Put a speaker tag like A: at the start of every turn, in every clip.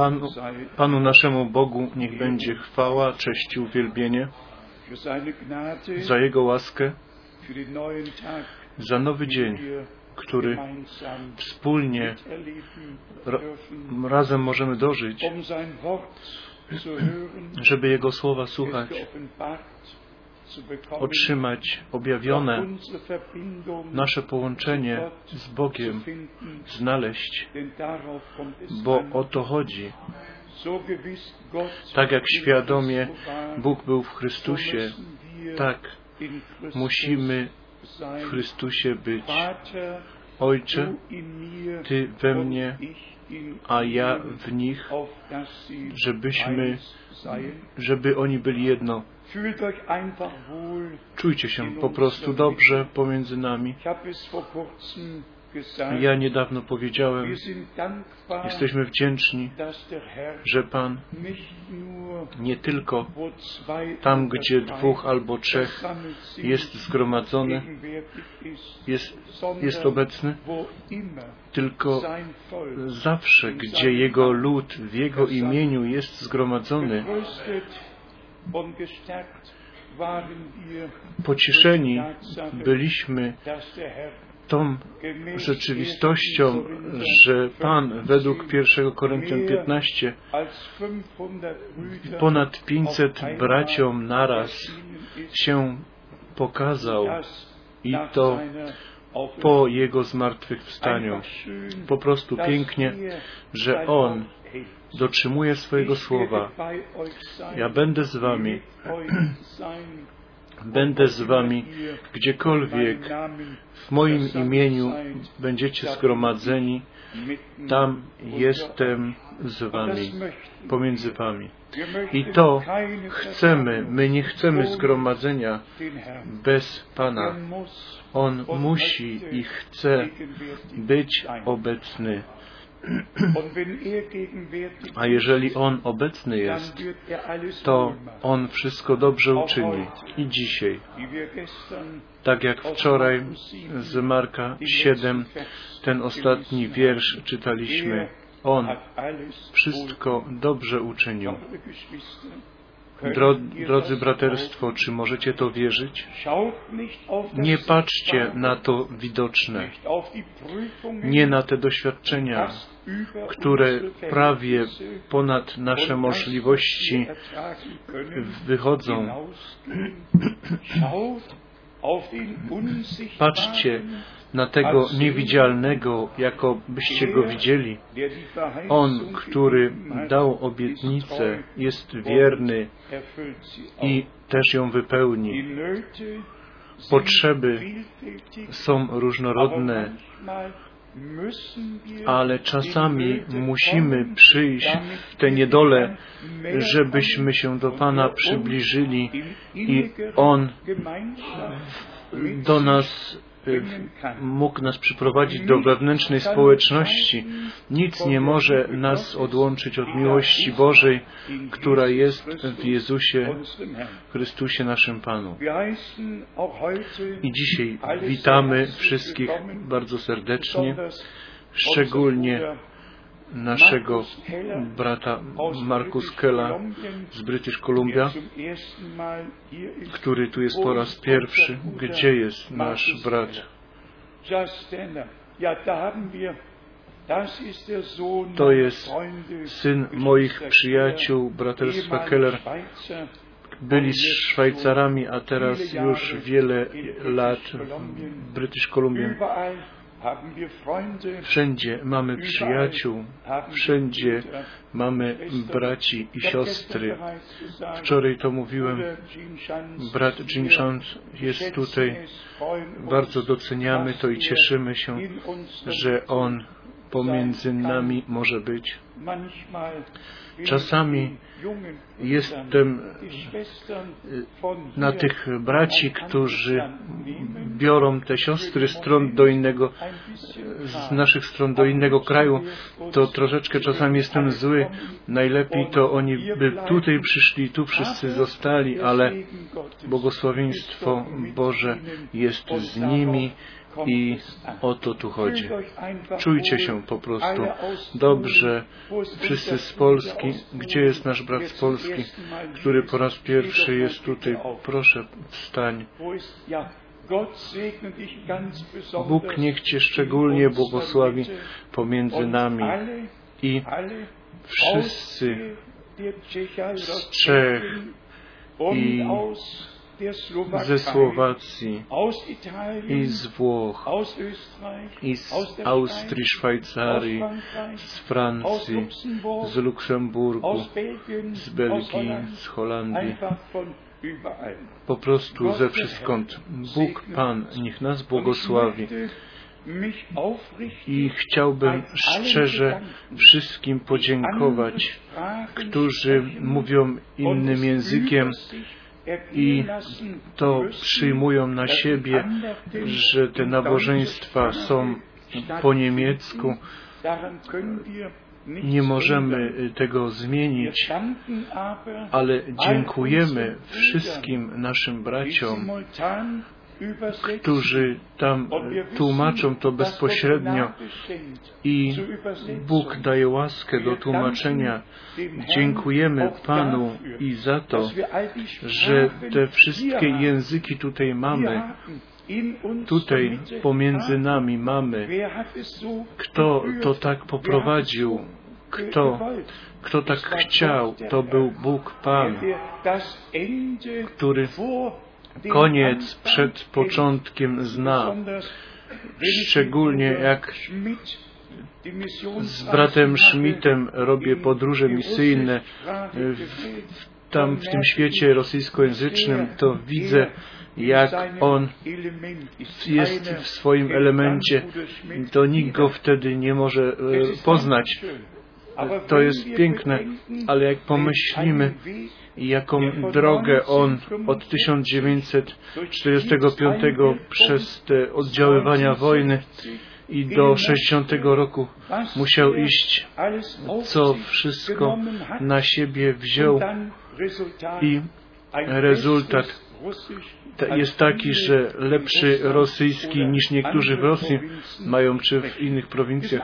A: Panu, Panu naszemu Bogu niech będzie chwała, cześć i uwielbienie. Za Jego łaskę, za nowy dzień, który wspólnie ra razem możemy dożyć, żeby Jego słowa słuchać, otrzymać objawione nasze połączenie z Bogiem, znaleźć, bo o to chodzi. Tak jak świadomie Bóg był w Chrystusie, tak musimy w Chrystusie być. Ojcze, Ty we mnie, a ja w nich, żebyśmy, żeby oni byli jedno. Czujcie się po prostu dobrze pomiędzy nami. Ja niedawno powiedziałem, jesteśmy wdzięczni, że Pan nie tylko tam, gdzie dwóch albo trzech jest zgromadzony, jest, jest obecny, tylko zawsze, gdzie Jego lud w Jego imieniu jest zgromadzony, pocieszeni byliśmy tą rzeczywistością, że Pan według 1 Koryntian 15 ponad 500 braciom naraz się pokazał i to po Jego zmartwychwstaniu. Po prostu pięknie, że On dotrzymuje swojego słowa. Ja będę z Wami. Będę z Wami gdziekolwiek w moim imieniu będziecie zgromadzeni. Tam jestem z Wami, pomiędzy Wami. I to chcemy. My nie chcemy zgromadzenia bez Pana. On musi i chce być obecny. A jeżeli On obecny jest, to On wszystko dobrze uczyni. I dzisiaj, tak jak wczoraj z Marka 7, ten ostatni wiersz czytaliśmy, On wszystko dobrze uczynił. Dro, drodzy braterstwo, czy możecie to wierzyć? Nie patrzcie na to widoczne, nie na te doświadczenia, które prawie ponad nasze możliwości wychodzą. Patrzcie na tego niewidzialnego, jako byście go widzieli. On, który dał obietnicę, jest wierny i też ją wypełni. Potrzeby są różnorodne, ale czasami musimy przyjść w te niedole, żebyśmy się do Pana przybliżyli i On do nas mógł nas przyprowadzić do wewnętrznej społeczności. Nic nie może nas odłączyć od miłości Bożej, która jest w Jezusie Chrystusie naszym Panu. I dzisiaj witamy wszystkich bardzo serdecznie, szczególnie naszego brata Markus Kella z British Columbia, który tu jest po raz pierwszy. Gdzie jest nasz brat? To jest syn moich przyjaciół braterstwa Keller. Byli z Szwajcarami, a teraz już wiele lat w British Columbia. Wszędzie mamy przyjaciół, wszędzie mamy braci i siostry. Wczoraj to mówiłem, brat Jim jest tutaj. Bardzo doceniamy to i cieszymy się, że on pomiędzy nami może być. Czasami jestem na tych braci, którzy biorą te siostry stron do innego, z naszych stron do innego kraju, to troszeczkę czasami jestem zły. Najlepiej to oni by tutaj przyszli, tu wszyscy zostali, ale błogosławieństwo Boże jest z nimi I o to tu chodzi. Czujcie się po prostu dobrze. Wszyscy z Polski. Gdzie jest nasz brat z Polski, który po raz pierwszy jest tutaj? Proszę, wstań. Bóg niech Cię szczególnie błogosławi pomiędzy nami i wszyscy z Czech i ze Słowacji i z Włoch i z Austrii, Szwajcarii, z Francji, z Luksemburgu, z Belgii, z Holandii. Po prostu ze wszystkąd. Bóg Pan niech nas błogosławi. I chciałbym szczerze wszystkim podziękować, którzy mówią innym językiem i to przyjmują na siebie, że te nabożeństwa są po niemiecku. Nie możemy tego zmienić, ale dziękujemy wszystkim naszym braciom, którzy tam tłumaczą to bezpośrednio i Bóg daje łaskę do tłumaczenia. Dziękujemy Panu i za to, że te wszystkie języki tutaj mamy. Tutaj pomiędzy nami mamy. Kto to tak poprowadził? Kto, kto tak chciał? To był Bóg Pan, który koniec przed początkiem zna. Szczególnie jak z bratem Schmidtem robię podróże misyjne tam w tym świecie rosyjskojęzycznym, to widzę, jak on jest w swoim elemencie, to nikt go wtedy nie może poznać. To jest piękne, ale jak pomyślimy, jaką drogę on od 1945 przez te oddziaływania wojny i do 60 roku musiał iść, co wszystko na siebie wziął i rezultat jest taki, że lepszy rosyjski niż niektórzy w Rosji mają, czy w innych prowincjach.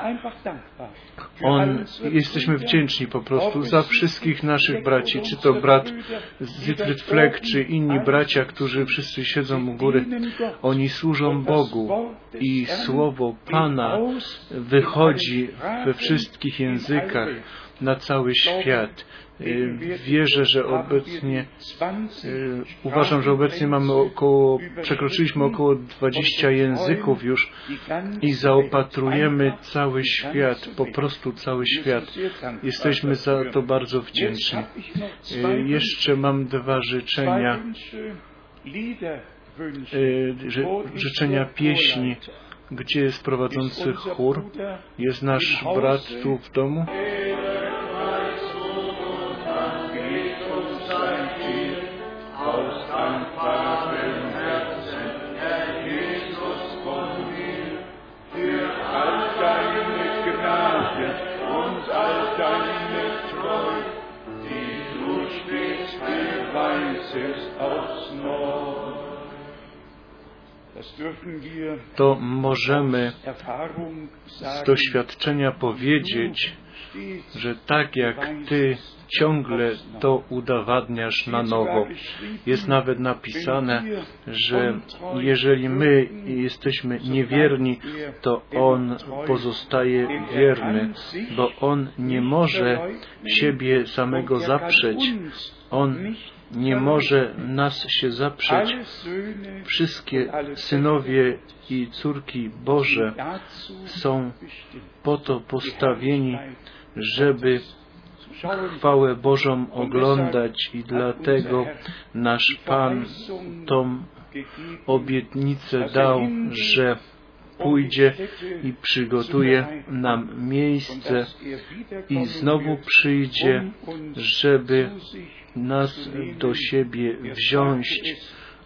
A: On, jesteśmy wdzięczni po prostu za wszystkich naszych braci, czy to brat Zygfryd Fleck, czy inni bracia, którzy wszyscy siedzą u góry. Oni służą Bogu i słowo Pana wychodzi we wszystkich językach na cały świat. Wierzę, że obecnie, uważam, że obecnie mamy około, przekroczyliśmy około 20 języków już i zaopatrujemy cały świat, po prostu cały świat. Jesteśmy za to bardzo wdzięczni. Jeszcze mam dwa życzenia, życzenia pieśni. Gdzie jest prowadzący chór? Jest nasz brat tu w domu? To możemy z doświadczenia powiedzieć, że tak jak Ty ciągle to udowadniasz na nowo. Jest nawet napisane, że jeżeli my jesteśmy niewierni, to On pozostaje wierny, bo On nie może siebie samego zaprzeć. On nie może nas się zaprzeć. Wszystkie synowie i córki Boże są po to postawieni, żeby chwałę Bożą oglądać i dlatego nasz Pan tą obietnicę dał, że pójdzie i przygotuje nam miejsce i znowu przyjdzie, żeby nas do siebie wziąć.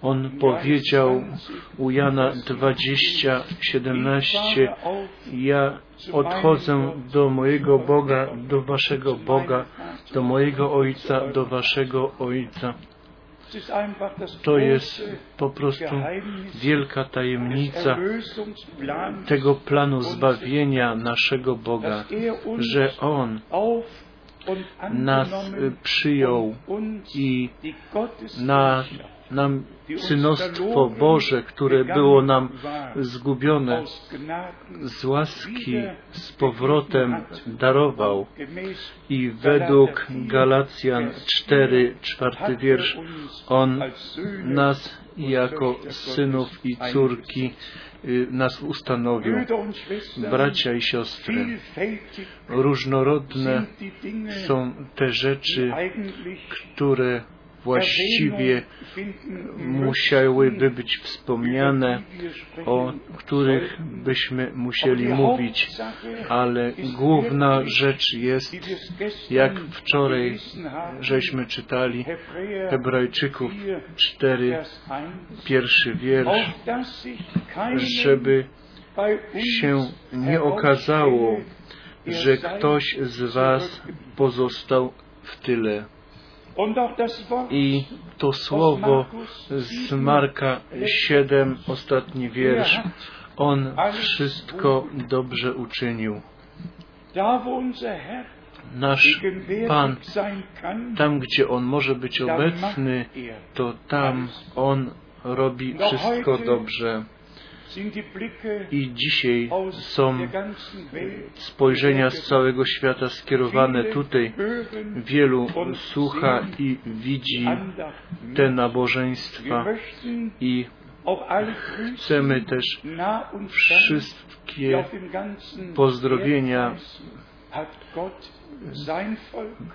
A: On powiedział u Jana 20, 17, ja odchodzę do mojego Boga, do waszego Boga, do mojego Ojca, do waszego Ojca. To jest po prostu wielka tajemnica tego planu zbawienia naszego Boga, że On nas przyjął i na nam synostwo Boże, które było nam zgubione, z łaski z powrotem darował. I według Galacjan 4, czwarty wiersz, On nas jako synów i córki nas ustanowił. Bracia i siostry, różnorodne są te rzeczy, które właściwie musiałyby być wspomniane, o których byśmy musieli mówić, ale główna rzecz jest, jak wczoraj żeśmy czytali Hebrajczyków 4, pierwszy wiersz, żeby się nie okazało, że ktoś z Was pozostał w tyle. I to słowo z Marka 7, ostatni wiersz, On wszystko dobrze uczynił. Nasz Pan, tam gdzie On może być obecny, to tam On robi wszystko dobrze. I dzisiaj są spojrzenia z całego świata skierowane tutaj. Wielu słucha i widzi te nabożeństwa. I chcemy też wszystkie pozdrowienia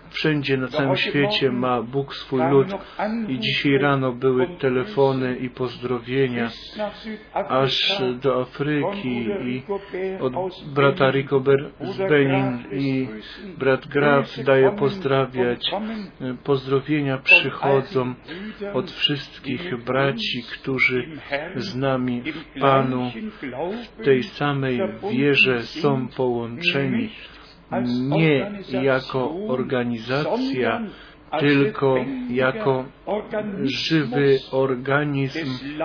A: Wszędzie na całym świecie ma Bóg swój lud. i dzisiaj rano były telefony i pozdrowienia aż do Afryki i od brata Ricober z Benin i brat Graf daje pozdrawiać. Pozdrowienia przychodzą od wszystkich braci, którzy z nami w Panu w tej samej wierze są połączeni nie jako organizacja, tylko jako żywy organizm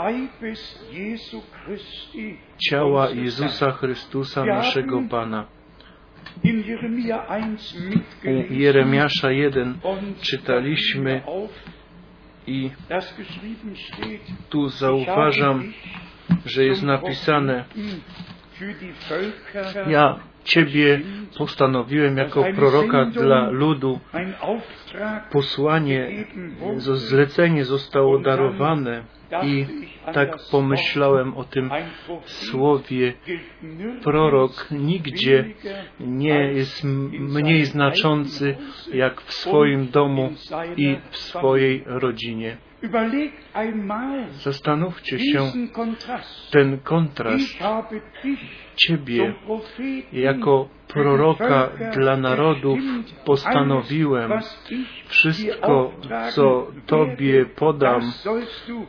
A: ciała Jezusa Chrystusa, naszego Pana. U Jeremiasza 1 czytaliśmy i tu zauważam, że jest napisane ja Ciebie postanowiłem jako proroka dla ludu. Posłanie, zlecenie zostało darowane i tak pomyślałem o tym słowie. Prorok nigdzie nie jest mniej znaczący jak w swoim domu i w swojej rodzinie. Zastanówcie się ten kontrast. Ciebie jako proroka dla narodów postanowiłem wszystko, co Tobie podam,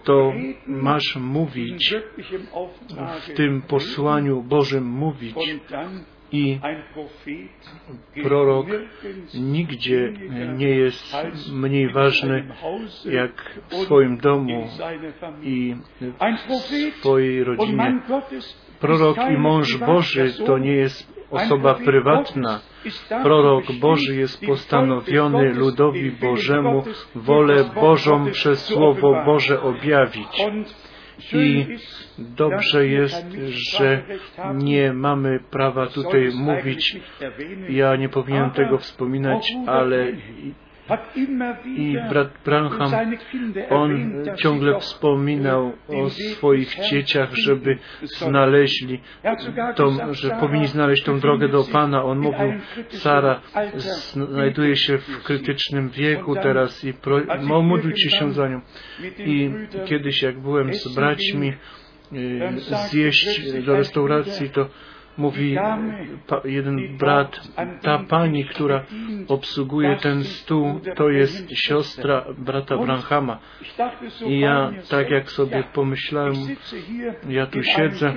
A: to masz mówić, w tym posłaniu Bożym mówić. i prorok nigdzie nie jest mniej ważny jak w swoim domu i w swojej rodzinie. Prorok i mąż Boży to nie jest osoba prywatna. Prorok Boży jest postanowiony ludowi Bożemu wolę Bożą przez Słowo Boże objawić. I dobrze jest, że nie mamy prawa tutaj mówić, ja nie powinienem tego wspominać, ale i brat Branham, on ciągle wspominał o swoich dzieciach, żeby znaleźli tą, że powinni znaleźć tą drogę do Pana. On mówił, Sara znajduje się w krytycznym wieku teraz i pro, modlcie się za nią. I kiedyś jak byłem z braćmi y, zjeść do restauracji, to mówi jeden brat, ta pani, która obsługuje ten stół, to jest siostra brata Branhama. I ja, tak jak sobie pomyślałem, ja tu siedzę,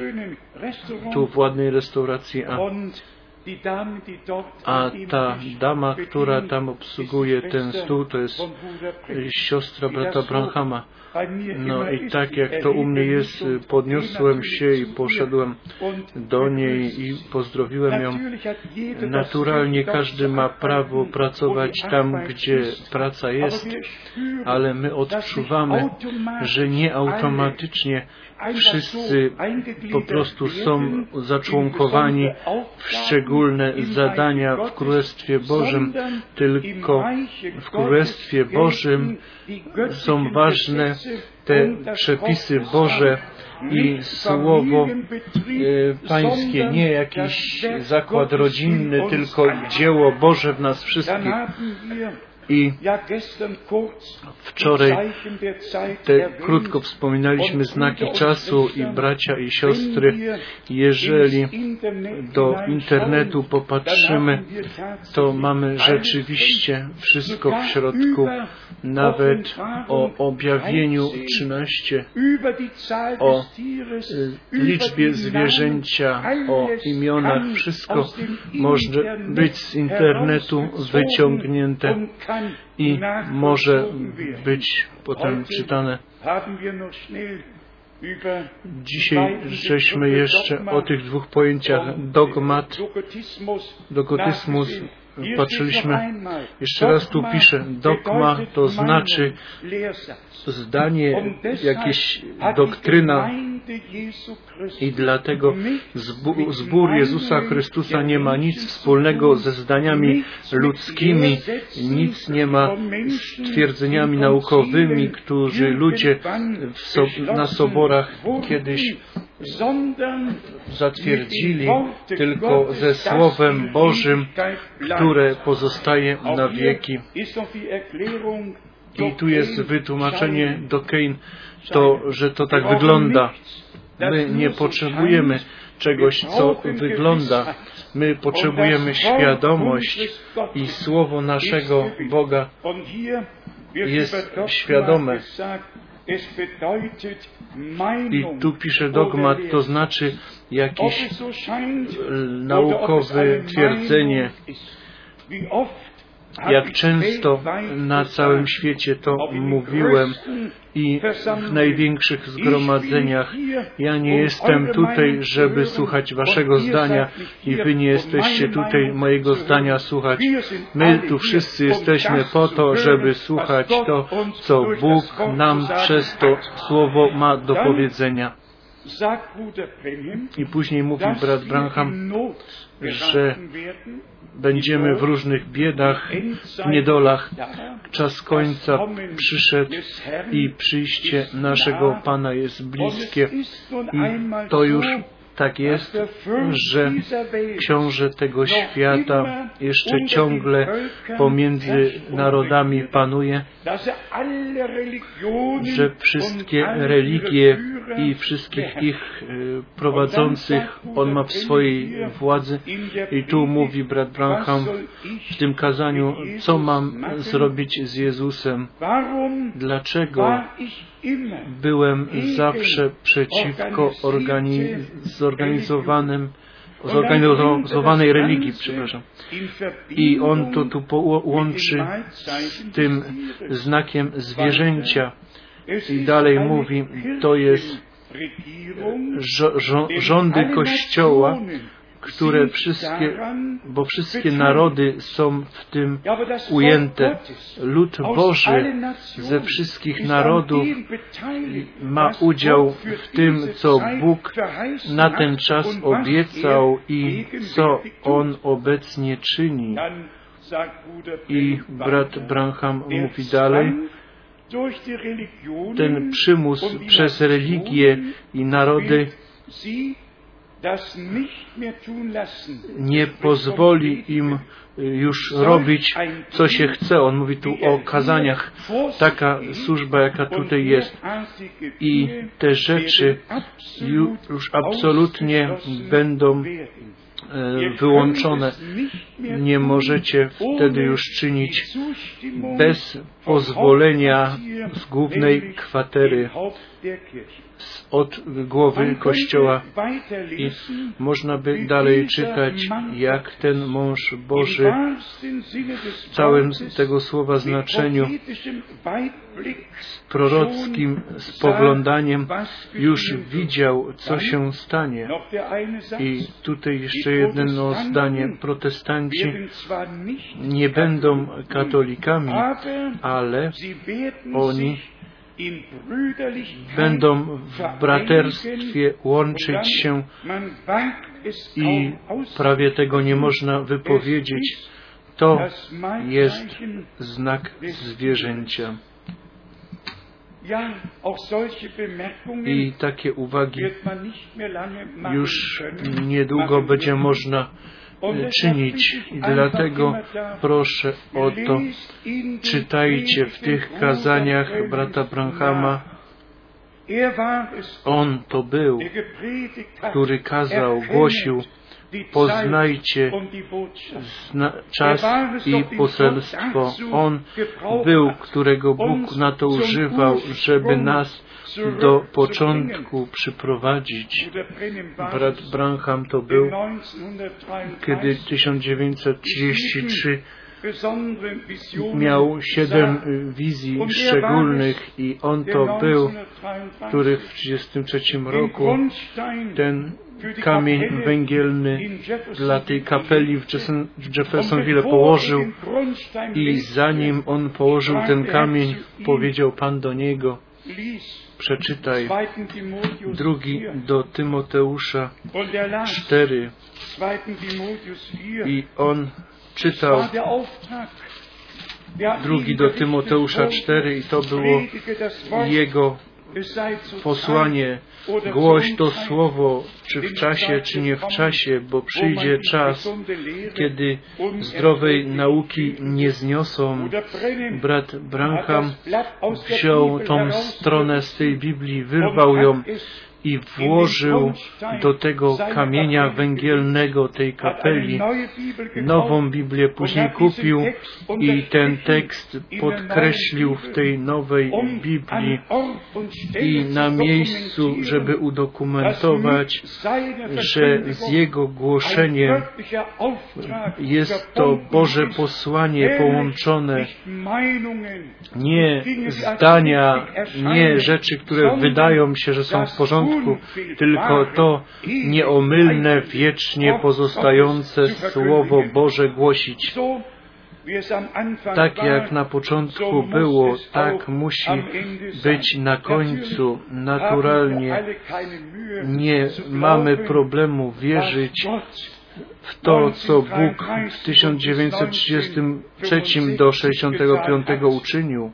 A: tu w ładnej restauracji, a A ta dama, która tam obsługuje ten stół, to jest siostra brata Branhama. No i tak jak to u mnie jest, podniosłem się i poszedłem do niej i pozdrowiłem ją. Naturalnie każdy ma prawo pracować tam, gdzie praca jest, ale my odczuwamy, że nie automatycznie wszyscy po prostu są zaczłonkowani w szczególne zadania w Królestwie Bożym, tylko w Królestwie Bożym są ważne te przepisy Boże i słowo e, pańskie, nie jakiś zakład rodzinny, tylko dzieło Boże w nas wszystkich. I wczoraj te krótko wspominaliśmy znaki czasu i bracia i siostry, jeżeli do internetu popatrzymy, to mamy rzeczywiście wszystko w środku, nawet o objawieniu 13, o liczbie zwierzęcia, o imionach, wszystko może być z internetu wyciągnięte i może być potem czytane. Dzisiaj żeśmy jeszcze o tych dwóch pojęciach dogmat, dogotyzmus patrzyliśmy. Jeszcze raz tu piszę, dogma to znaczy zdanie, jakieś doktryna i dlatego zbór Jezusa Chrystusa nie ma nic wspólnego ze zdaniami ludzkimi, nic nie ma z twierdzeniami naukowymi, którzy ludzie so, na soborach kiedyś zatwierdzili, tylko ze Słowem Bożym, które pozostaje na wieki. I tu jest wytłumaczenie do Kein, to, że to tak wygląda. My nie potrzebujemy czegoś, co wygląda. My potrzebujemy świadomość i Słowo naszego Boga jest świadome. I tu pisze dogmat, to znaczy jakieś naukowe twierdzenie. Jak często na całym świecie to mówiłem i w największych zgromadzeniach. Ja nie jestem tutaj, żeby słuchać waszego zdania i wy nie jesteście tutaj mojego zdania słuchać. My tu wszyscy jesteśmy po to, żeby słuchać to, co Bóg nam przez to słowo ma do powiedzenia. I później mówi brat Branham, że będziemy w różnych biedach, niedolach. Czas końca przyszedł i przyjście naszego Pana jest bliskie. I to już tak jest, że książę tego świata jeszcze ciągle pomiędzy narodami panuje, że wszystkie religie i wszystkich ich e, prowadzących on ma w swojej władzy. I tu mówi brat Branham w tym kazaniu, co mam zrobić z Jezusem? Dlaczego byłem zawsze przeciwko organi- zorganizowanym zorganizowanej religii, przepraszam. I on to tu łączy z tym znakiem zwierzęcia. I dalej mówi, to jest rządy Kościoła, które wszystkie, bo wszystkie narody są w tym ujęte. Lud Boży ze wszystkich narodów ma udział w tym, co Bóg na ten czas obiecał i co On obecnie czyni. I brat Branham mówi dalej, ten przymus przez religię i narody nie pozwoli im y, już robić, co się chce. On mówi tu o kazaniach. Taka służba, jaka tutaj jest. I te rzeczy już absolutnie będą e, wyłączone. Nie możecie wtedy już czynić bez pozwolenia z głównej kwatery od głowy Kościoła i można by dalej czytać, jak ten mąż Boży w całym tego słowa znaczeniu z prorockim spoglądaniem już widział, co się stanie. I tutaj jeszcze jedno zdanie. Protestanci nie będą katolikami, ale oni będą w braterstwie łączyć się i prawie tego nie można wypowiedzieć. To jest znak zwierzęcia. I takie uwagi już niedługo będzie można czynić. I dlatego proszę o to, czytajcie w tych kazaniach brata Branhama. On to był, który kazał, głosił, poznajcie czas i poselstwo. On był, którego Bóg na to używał, żeby nas do początku przyprowadzić. Brat Branham to był, kiedy 1933 miał siedem wizji szczególnych i on to był, który w 1933 roku ten kamień węgielny dla tej kapeli w, w Jeffersonville położył i zanim on położył ten kamień, powiedział Pan do niego, przeczytaj drugi do Tymoteusza 4 i on czytał drugi do Tymoteusza 4 i to było jego posłanie. Głoś to słowo, czy w czasie, czy nie w czasie, bo przyjdzie czas, kiedy zdrowej nauki nie zniosą. Brat Branham wziął tą stronę z tej Biblii, wyrwał ją i włożył do tego kamienia węgielnego tej kapeli nową Biblię, później kupił i ten tekst podkreślił w tej nowej Biblii i na miejscu, żeby udokumentować, że z jego głoszeniem jest to Boże posłanie połączone, nie zdania, nie rzeczy, które wydają się, że są w porządku, tylko to nieomylne, wiecznie pozostające Słowo Boże głosić. Tak jak na początku było, tak musi być na końcu, naturalnie. Nie mamy problemu wierzyć w to, co Bóg w 1933 do 65 uczynił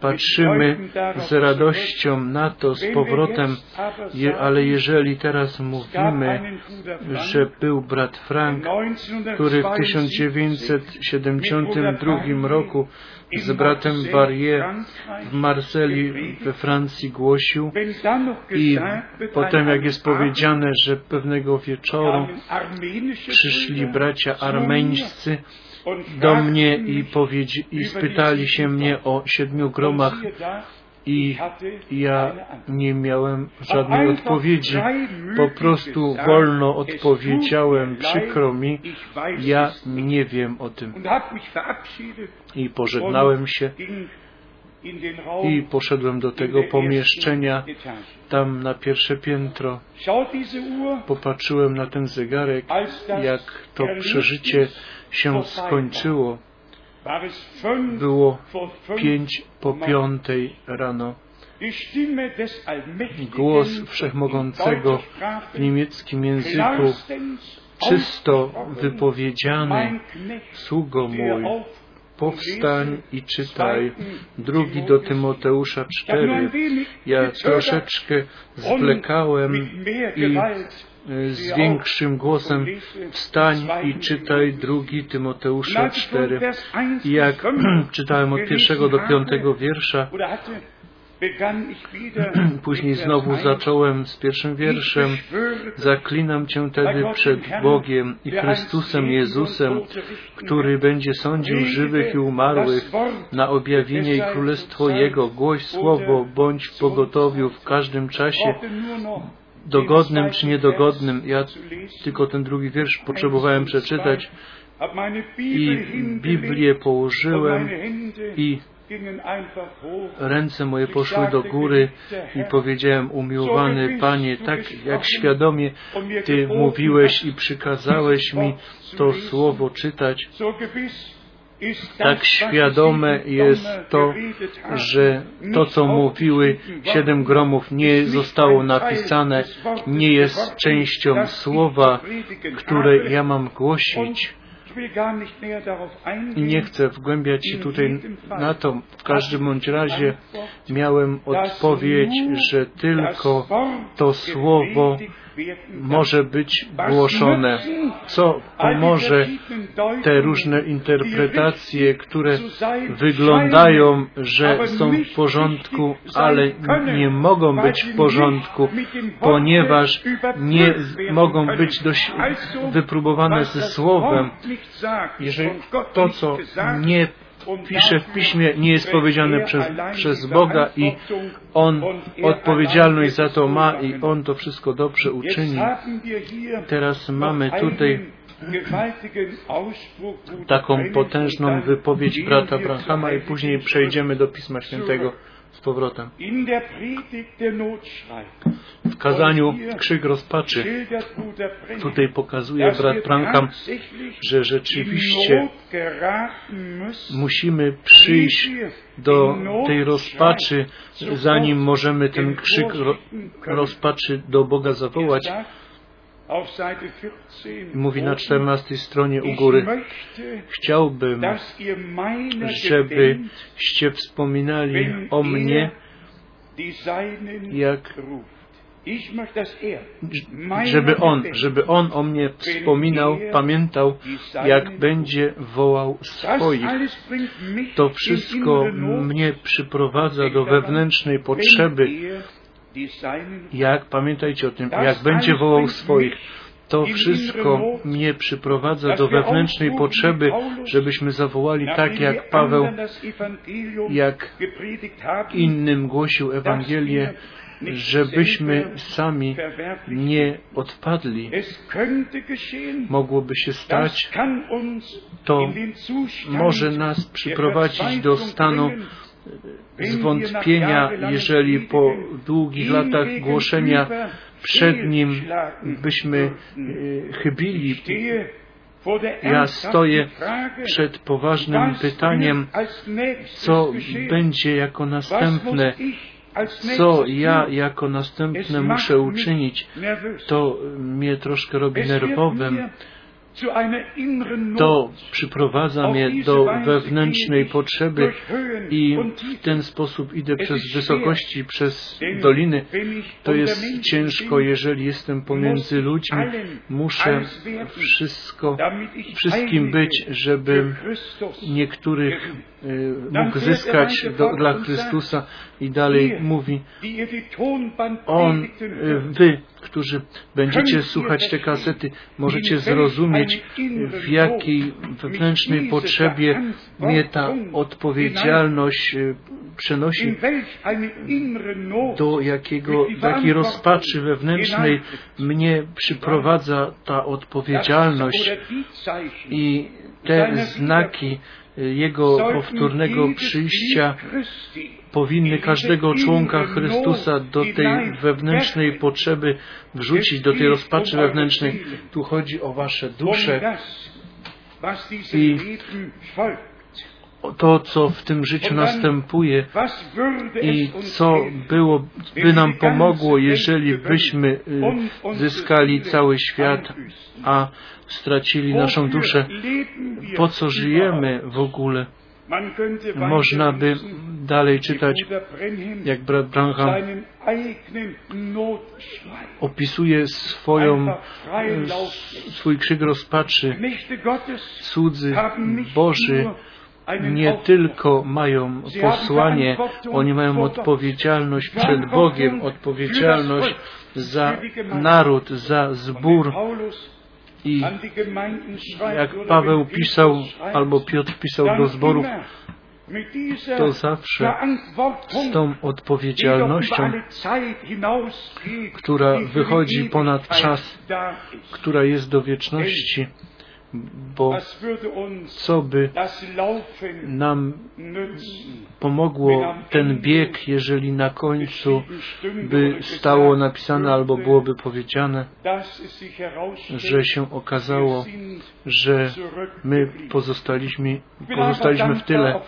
A: patrzymy z radością na to z powrotem, je, ale jeżeli teraz mówimy, że był brat Frank, który w 1972 roku z bratem Barrier w Marseli we Francji głosił. I potem jak jest powiedziane, że pewnego wieczoru przyszli bracia armeńscy do mnie i, powiedzi, i spytali się mnie o siedmiu gromach i ja nie miałem żadnej odpowiedzi. Po prostu wolno odpowiedziałem, przykro mi, ja nie wiem o tym. I pożegnałem się i poszedłem do tego pomieszczenia, tam na pierwsze piętro. Popatrzyłem na ten zegarek, jak to przeżycie się skończyło. Było pięć po piątej rano. Głos Wszechmogącego w niemieckim języku, czysto wypowiedziany, sługo mój, powstań i czytaj. Drugi do Tymoteusza 4. Ja troszeczkę zwlekałem i z większym głosem wstań i czytaj drugi Tymoteusza 4. I jak czytałem od pierwszego do piątego wiersza, Później znowu zacząłem z pierwszym wierszem. Zaklinam Cię tedy przed Bogiem i Chrystusem Jezusem, który będzie sądził żywych i umarłych na objawienie i królestwo Jego. Głoś słowo, bądź w pogotowiu w każdym czasie, dogodnym czy niedogodnym. Ja tylko ten drugi wiersz potrzebowałem przeczytać i Biblię położyłem i Ręce moje poszły do góry i powiedziałem, umiłowany Panie, tak jak świadomie Ty mówiłeś i przykazałeś mi to słowo czytać, tak świadome jest to, że to, co mówiły siedem gromów, nie zostało napisane, nie jest częścią słowa, które ja mam głosić. Nie chcę wgłębiać się tutaj na to. W każdym bądź razie miałem odpowiedź, że tylko to słowo może być głoszone, co pomoże te różne interpretacje, które wyglądają, że są w porządku, ale nie mogą być w porządku, ponieważ nie mogą być dość wypróbowane ze słowem. Jeżeli to, co nie pisze w piśmie, nie jest powiedziane przez, przez Boga i On odpowiedzialność za to ma i On to wszystko dobrze uczyni. Teraz mamy tutaj taką potężną wypowiedź brata Brahama i później przejdziemy do Pisma Świętego z powrotem. W kazaniu krzyk rozpaczy tutaj pokazuje brat Branham, że rzeczywiście musimy przyjść do tej rozpaczy, zanim możemy ten krzyk rozpaczy do Boga zawołać. Mówi na czternastej stronie u góry. Chciałbym, żebyście wspominali o mnie, jak żeby On, żeby On o mnie wspominał, pamiętał, jak będzie wołał swoich. To wszystko mnie przyprowadza do wewnętrznej potrzeby, jak, pamiętajcie o tym, jak będzie wołał swoich. To wszystko mnie przyprowadza do wewnętrznej potrzeby, żebyśmy zawołali tak, jak Paweł, jak innym głosił Ewangelię, żebyśmy sami nie odpadli. Mogłoby się stać, to może nas przyprowadzić do stanu zwątpienia, jeżeli po długich latach głoszenia przed Nim byśmy chybili. Ja stoję przed poważnym pytaniem, co będzie jako następne, co ja jako następne muszę uczynić. To mnie troszkę robi nerwowym to przyprowadza mnie do wewnętrznej potrzeby i w ten sposób idę przez wysokości, przez doliny. To jest ciężko, jeżeli jestem pomiędzy ludźmi. Muszę wszystko, wszystkim być, żeby niektórych mógł zyskać do, dla Chrystusa i dalej mówi On, wy, którzy będziecie słuchać te kasety, możecie zrozumieć, w jakiej wewnętrznej potrzebie mnie ta odpowiedzialność przenosi, do jakiego, jakiej rozpaczy wewnętrznej mnie przyprowadza ta odpowiedzialność i te znaki jego powtórnego przyjścia powinny każdego członka Chrystusa do tej wewnętrznej potrzeby wrzucić, do tej rozpaczy wewnętrznej. Tu chodzi o wasze dusze. I to, co w tym życiu następuje i co było, by nam pomogło, jeżeli byśmy zyskali cały świat, a stracili naszą duszę. Po co żyjemy w ogóle? Można by dalej czytać, jak brat Branham opisuje swoją, swój krzyk rozpaczy. Cudzy Boży nie tylko mają posłanie, oni mają odpowiedzialność przed Bogiem, odpowiedzialność za naród, za zbór. I jak Paweł pisał, albo Piotr pisał do zborów, to zawsze z tą odpowiedzialnością, która wychodzi ponad czas, która jest do wieczności, bo co by nam pomogło ten bieg, jeżeli na końcu by stało napisane albo byłoby powiedziane, że się okazało, że my pozostaliśmy, pozostaliśmy w tyle.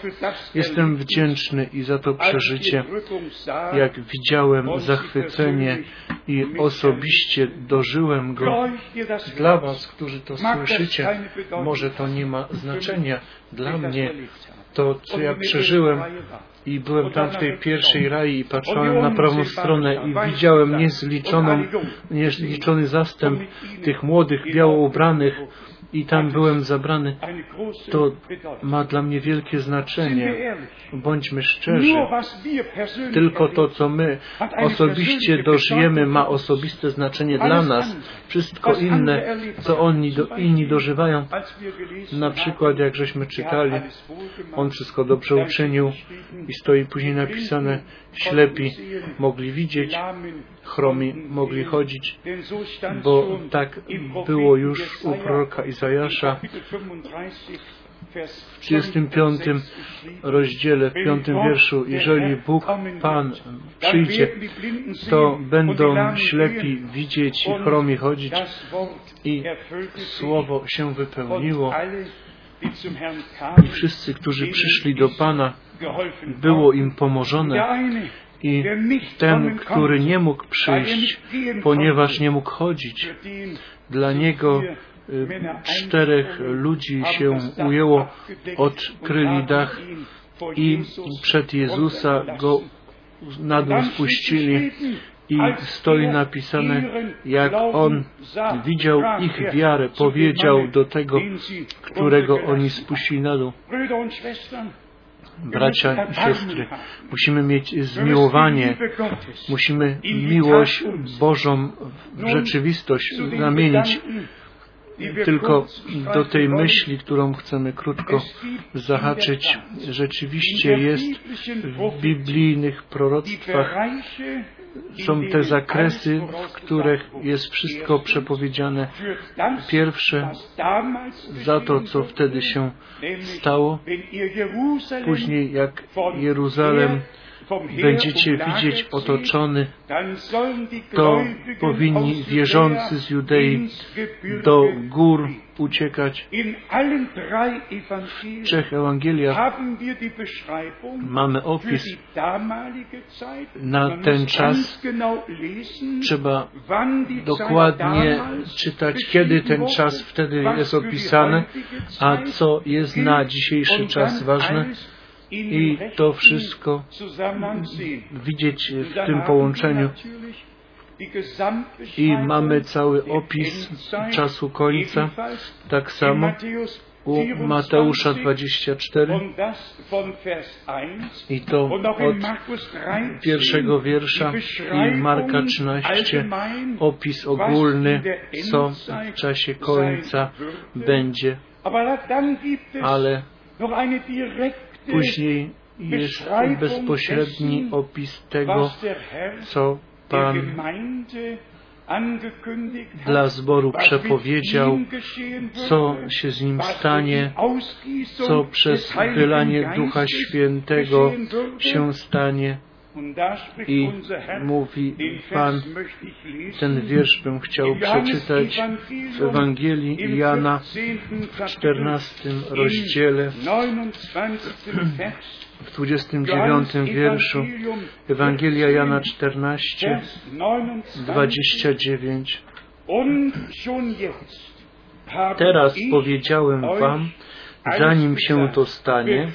A: Jestem wdzięczny i za to przeżycie, jak widziałem zachwycenie i osobiście dożyłem go. Dla Was, którzy to słyszycie, może to nie ma znaczenia. Dla mnie to, co ja przeżyłem i byłem tam w tej pierwszej rai i patrzyłem na prawą stronę i widziałem niezliczoną, niezliczony zastęp tych młodych, biało ubranych i tam byłem zabrany, to ma dla mnie wielkie znaczenie. Bądźmy szczerzy. Tylko to, co my osobiście dożyjemy, ma osobiste znaczenie dla nas. Wszystko inne, co oni do, inni dożywają, na przykład jak żeśmy czytali, on wszystko dobrze uczynił i stoi później napisane, ślepi mogli widzieć, chromi mogli chodzić, bo tak było już u proroka Izajasza w 35 rozdziale, w 5 wierszu, jeżeli Bóg Pan przyjdzie, to będą ślepi widzieć i chromi chodzić. I słowo się wypełniło. I wszyscy, którzy przyszli do Pana, było im pomożone i ten, który nie mógł przyjść, ponieważ nie mógł chodzić, dla niego czterech ludzi się ujęło, odkryli dach i przed Jezusa go na dół spuścili i stoi napisane, jak on widział ich wiarę, powiedział do tego, którego oni spuścili na dół. Bracia i siostry, musimy mieć zmiłowanie, musimy miłość Bożą w rzeczywistość zamienić tylko do tej myśli, którą chcemy krótko zahaczyć, rzeczywiście jest w biblijnych proroctwach są te zakresy, w których jest wszystko przepowiedziane. Pierwsze za to, co wtedy się stało. Później, jak Jeruzalem będziecie widzieć otoczony, to powinni wierzący z Judei do gór uciekać. W trzech Ewangeliach mamy opis na ten czas. Trzeba dokładnie czytać, kiedy ten czas wtedy jest opisany, a co jest na dzisiejszy czas ważne i to wszystko widzieć w tym połączeniu. I mamy cały opis czasu końca, tak samo u Mateusza 24 i to od pierwszego wiersza i Marka 13 opis ogólny, co w czasie końca będzie. Ale Później jest bezpośredni opis tego, co Pan dla zboru przepowiedział, co się z nim stanie, co przez wylanie Ducha Świętego się stanie. I mówi Pan, ten wiersz bym chciał przeczytać w Ewangelii Jana w 14 rozdziale, w 29 wierszu, Ewangelia Jana 14, 29. Teraz powiedziałem Wam, zanim się to stanie,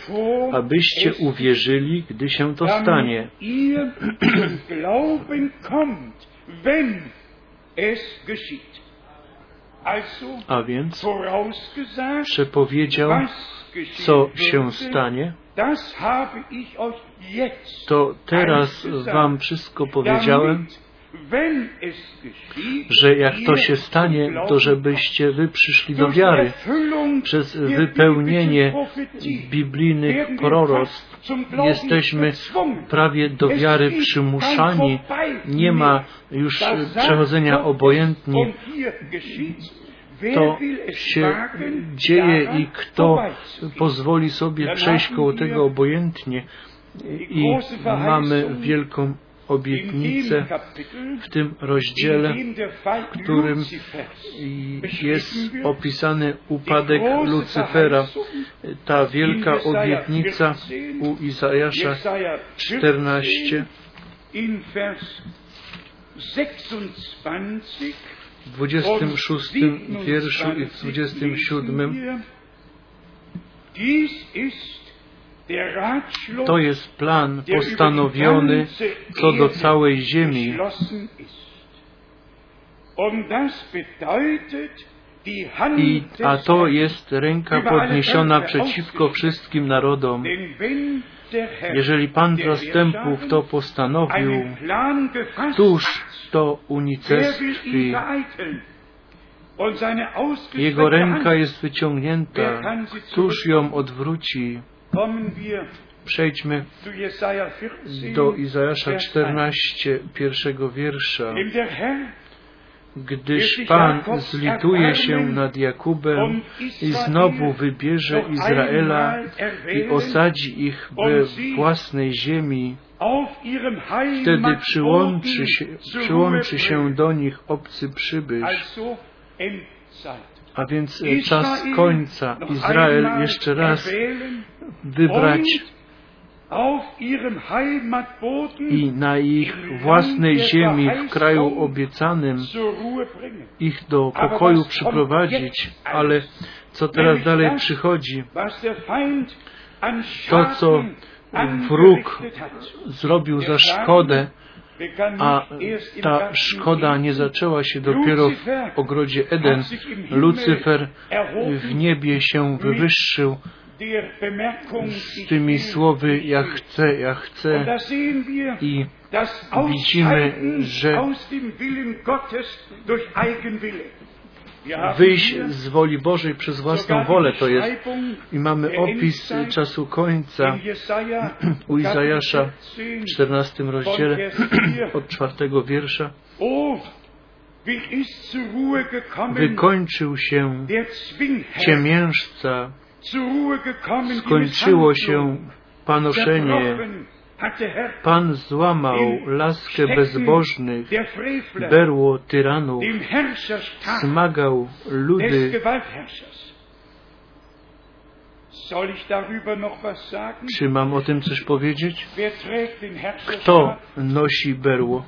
A: abyście uwierzyli, gdy się to stanie. A więc przepowiedział, co się stanie, to teraz Wam wszystko powiedziałem, że jak to się stanie, to żebyście Wy przyszli do wiary przez wypełnienie biblijnych proroctw. Jesteśmy prawie do wiary przymuszani. Nie ma już przechodzenia obojętni. To się dzieje i kto pozwoli sobie przejść koło tego obojętnie i mamy wielką obietnicę w tym rozdziale, w którym jest opisany upadek Lucyfera. Ta wielka obietnica u Izajasza 14 w 26 wierszu i w 27 to jest plan postanowiony co do całej ziemi. I, a to jest ręka podniesiona przeciwko wszystkim narodom. Jeżeli Pan zastępów to postanowił, któż to unicestwi? Jego ręka jest wyciągnięta, któż ją odwróci? Przejdźmy do Izajasza 14, pierwszego wiersza. Gdyż Pan zlituje się nad Jakubem i znowu wybierze Izraela i osadzi ich we własnej ziemi, wtedy przyłączy się, przyłączy się do nich obcy przybysz. A więc czas końca. Izrael jeszcze raz wybrać i na ich własnej ziemi, w kraju obiecanym, ich do pokoju przyprowadzić. Ale co teraz dalej przychodzi? To, co wróg zrobił za szkodę, a ta szkoda nie zaczęła się dopiero w ogrodzie Eden. Lucyfer w niebie się wywyższył z tymi słowy ja chcę, ja chcę i widzimy, że wyjść z woli Bożej przez własną wolę to jest. I mamy opis czasu końca u Izajasza w 14 rozdziale od czwartego wiersza. Wykończył się ciemiężca, skończyło się panoszenie, Pan złamał laskę bezbożnych, berło tyranów, smagał ludy. Czy mam o tym coś powiedzieć? Kto nosi berło?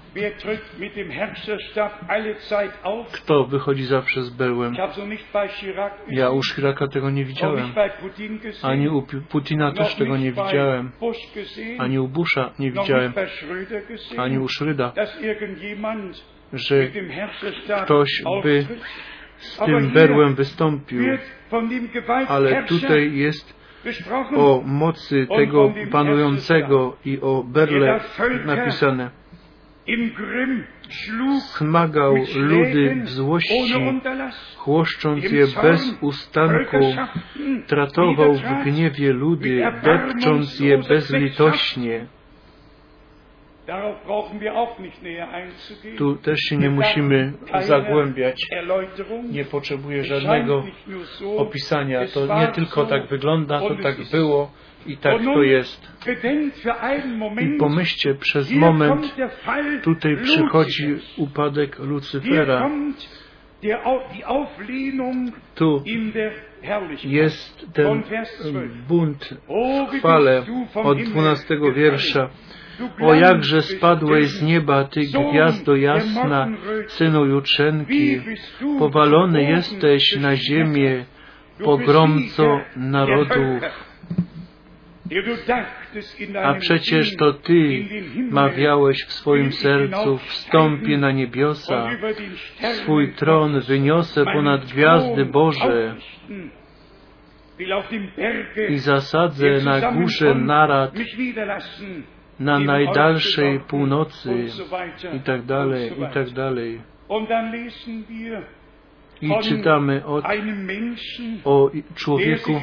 A: Kto wychodzi zawsze z berłem? Ja u Chiraca tego nie widziałem. Ani u Putina też tego nie widziałem. Ani u Busha nie widziałem. Ani u Schryda. Że ktoś by z tym berłem wystąpił, ale tutaj jest o mocy tego panującego i o berle napisane. Smagał ludy w złości, chłoszcząc je bez ustanku, tratował w gniewie ludy, depcząc je bezlitośnie. Tu też się nie musimy zagłębiać. Nie potrzebuję żadnego opisania. To nie tylko tak wygląda, to tak było i tak to jest. I pomyślcie przez moment, tutaj przychodzi upadek Lucyfera. Tu jest ten bunt w chwale od dwunastego wiersza. O jakże spadłeś z nieba, Ty gwiazdo jasna, Synu Jutrzenki, powalony jesteś na ziemię, pogromco narodów. A przecież to Ty mawiałeś w swoim sercu, wstąpię na niebiosa, swój tron wyniosę ponad gwiazdy Boże. i zasadzę na górze narad na najdalszej północy i tak dalej, i tak dalej. I czytamy o, o człowieku,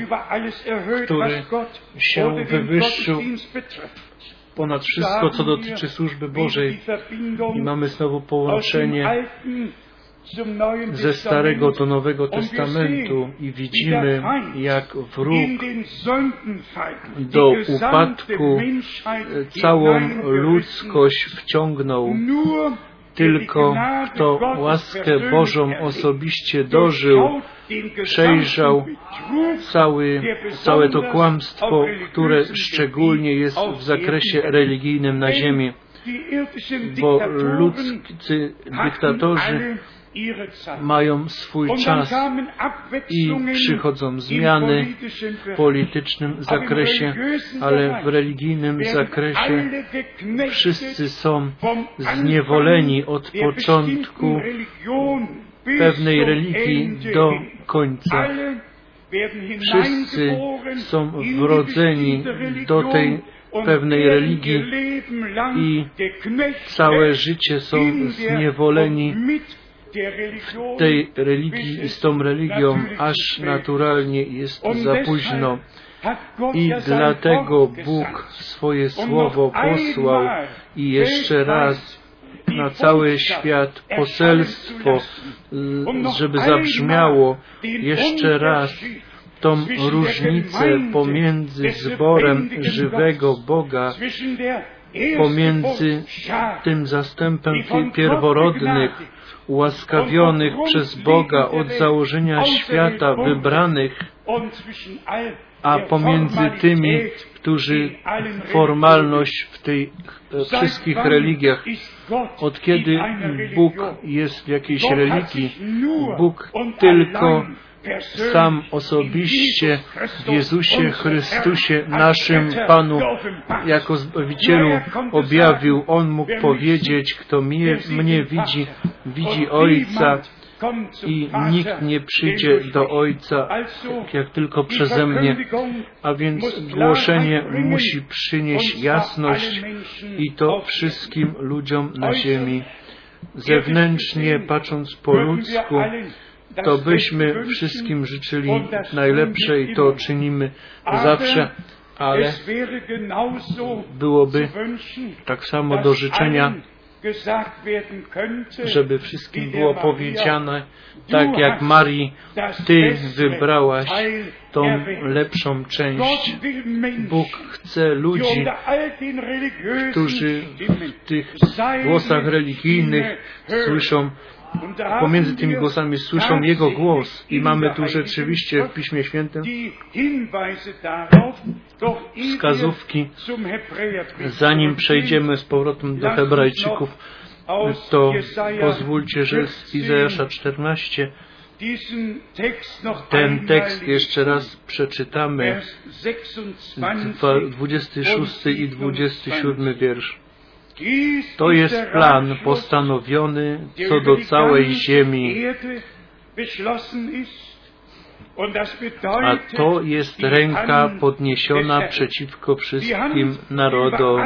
A: który się wywyższył ponad wszystko, co dotyczy służby Bożej. I mamy znowu połączenie ze Starego do Nowego Testamentu i widzimy, jak wróg do upadku całą ludzkość wciągnął. Tylko kto łaskę Bożą osobiście dożył, przejrzał cały, całe to kłamstwo, które szczególnie jest w zakresie religijnym na ziemi, bo ludzcy dyktatorzy mają swój czas i przychodzą zmiany w politycznym zakresie, ale w religijnym zakresie wszyscy są zniewoleni od początku pewnej religii do końca. Wszyscy są wrodzeni do tej pewnej religii i całe życie są zniewoleni tej religii i z tą religią, aż naturalnie jest za późno. I dlatego Bóg swoje słowo posłał i jeszcze raz na cały świat poselstwo, żeby zabrzmiało jeszcze raz tą różnicę pomiędzy zborem żywego Boga, pomiędzy tym zastępem pierworodnych, ułaskawionych przez Boga od założenia świata, wybranych, a pomiędzy tymi, którzy formalność w tych wszystkich religiach, od kiedy Bóg jest w jakiejś religii, Bóg tylko sam osobiście w Jezusie Chrystusie, naszym Panu, jako Zbawicielu objawił. On mógł powiedzieć, kto mnie, mnie widzi, widzi Ojca i nikt nie przyjdzie do Ojca, jak tylko przeze mnie. A więc głoszenie musi przynieść jasność i to wszystkim ludziom na ziemi. Zewnętrznie patrząc po ludzku, to byśmy wszystkim życzyli najlepsze i to czynimy zawsze, ale byłoby tak samo do życzenia, żeby wszystkim było powiedziane, tak jak Marii, Ty wybrałaś tą lepszą część. Bóg chce ludzi, którzy w tych głosach religijnych słyszą pomiędzy tymi głosami słyszą Jego głos i mamy tu rzeczywiście w Piśmie Świętym wskazówki. Zanim przejdziemy z powrotem do Hebrajczyków, to pozwólcie, że z Izajasza 14 ten tekst jeszcze raz przeczytamy, 26 i 27 wiersz. To jest plan postanowiony co do całej ziemi. A to jest ręka podniesiona przeciwko wszystkim narodom.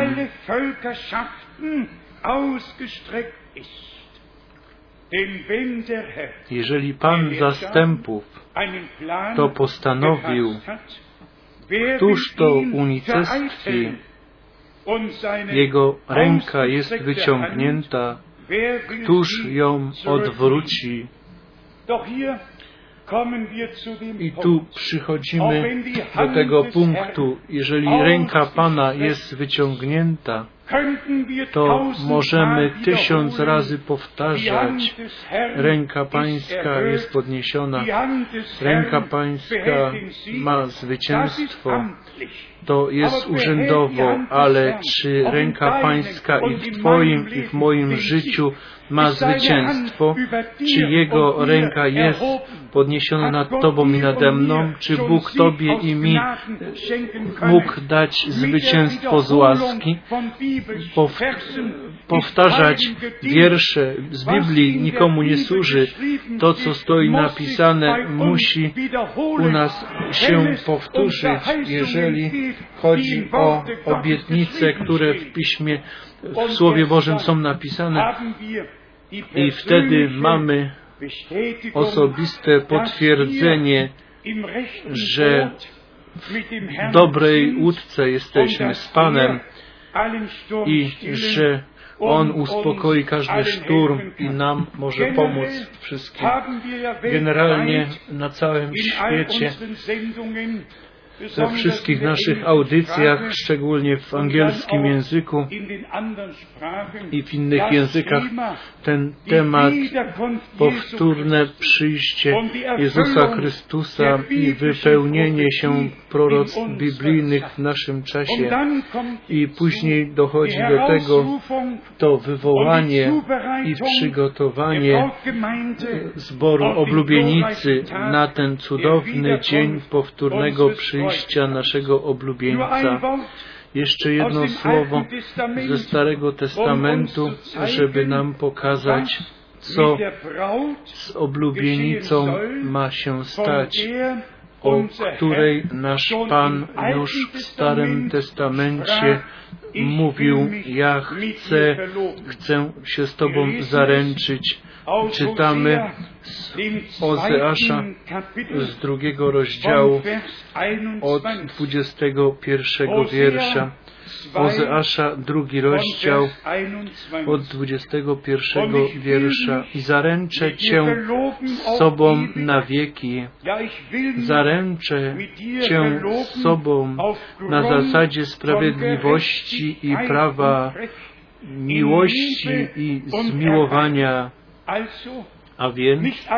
A: Jeżeli Pan zastępów to postanowił, któż to unicestwi jego ręka jest wyciągnięta, któż ją odwróci? I tu przychodzimy do tego punktu, jeżeli ręka Pana jest wyciągnięta, to możemy tysiąc razy powtarzać, ręka Pańska jest podniesiona, ręka Pańska ma zwycięstwo. To jest urzędowo, ale czy ręka Pańska i w Twoim i w moim życiu ma zwycięstwo? Czy Jego ręka jest podniesiona nad Tobą i nade mną? Czy Bóg Tobie i mi mógł dać zwycięstwo z łaski? Powtarzać wiersze z Biblii nikomu nie służy. To, co stoi napisane, musi u nas się powtórzyć, jeżeli chodzi o obietnice, które w Piśmie, w Słowie Bożym są napisane. I wtedy mamy osobiste potwierdzenie, że w dobrej łódce jesteśmy z Panem i że on uspokoi każdy szturm i nam może pomóc wszystkim. Generalnie na całym świecie we wszystkich naszych audycjach, szczególnie w angielskim języku i w innych językach, ten temat powtórne przyjście Jezusa Chrystusa i wypełnienie się proroc biblijnych w naszym czasie. I później dochodzi do tego to wywołanie i przygotowanie zboru oblubienicy na ten cudowny dzień powtórnego przyjścia przyjścia naszego oblubieńca. Jeszcze jedno słowo ze Starego Testamentu, żeby nam pokazać, co z oblubienicą ma się stać, o której nasz Pan już w Starym Testamencie mówił, ja chcę, chcę się z Tobą zaręczyć. Czytamy z Ozeasza z drugiego rozdziału od 21 wiersza. Ozeasza, drugi rozdział od 21 wiersza. I zaręczę Cię z sobą na wieki. Zaręczę Cię z sobą na zasadzie sprawiedliwości i prawa, miłości i zmiłowania. A więc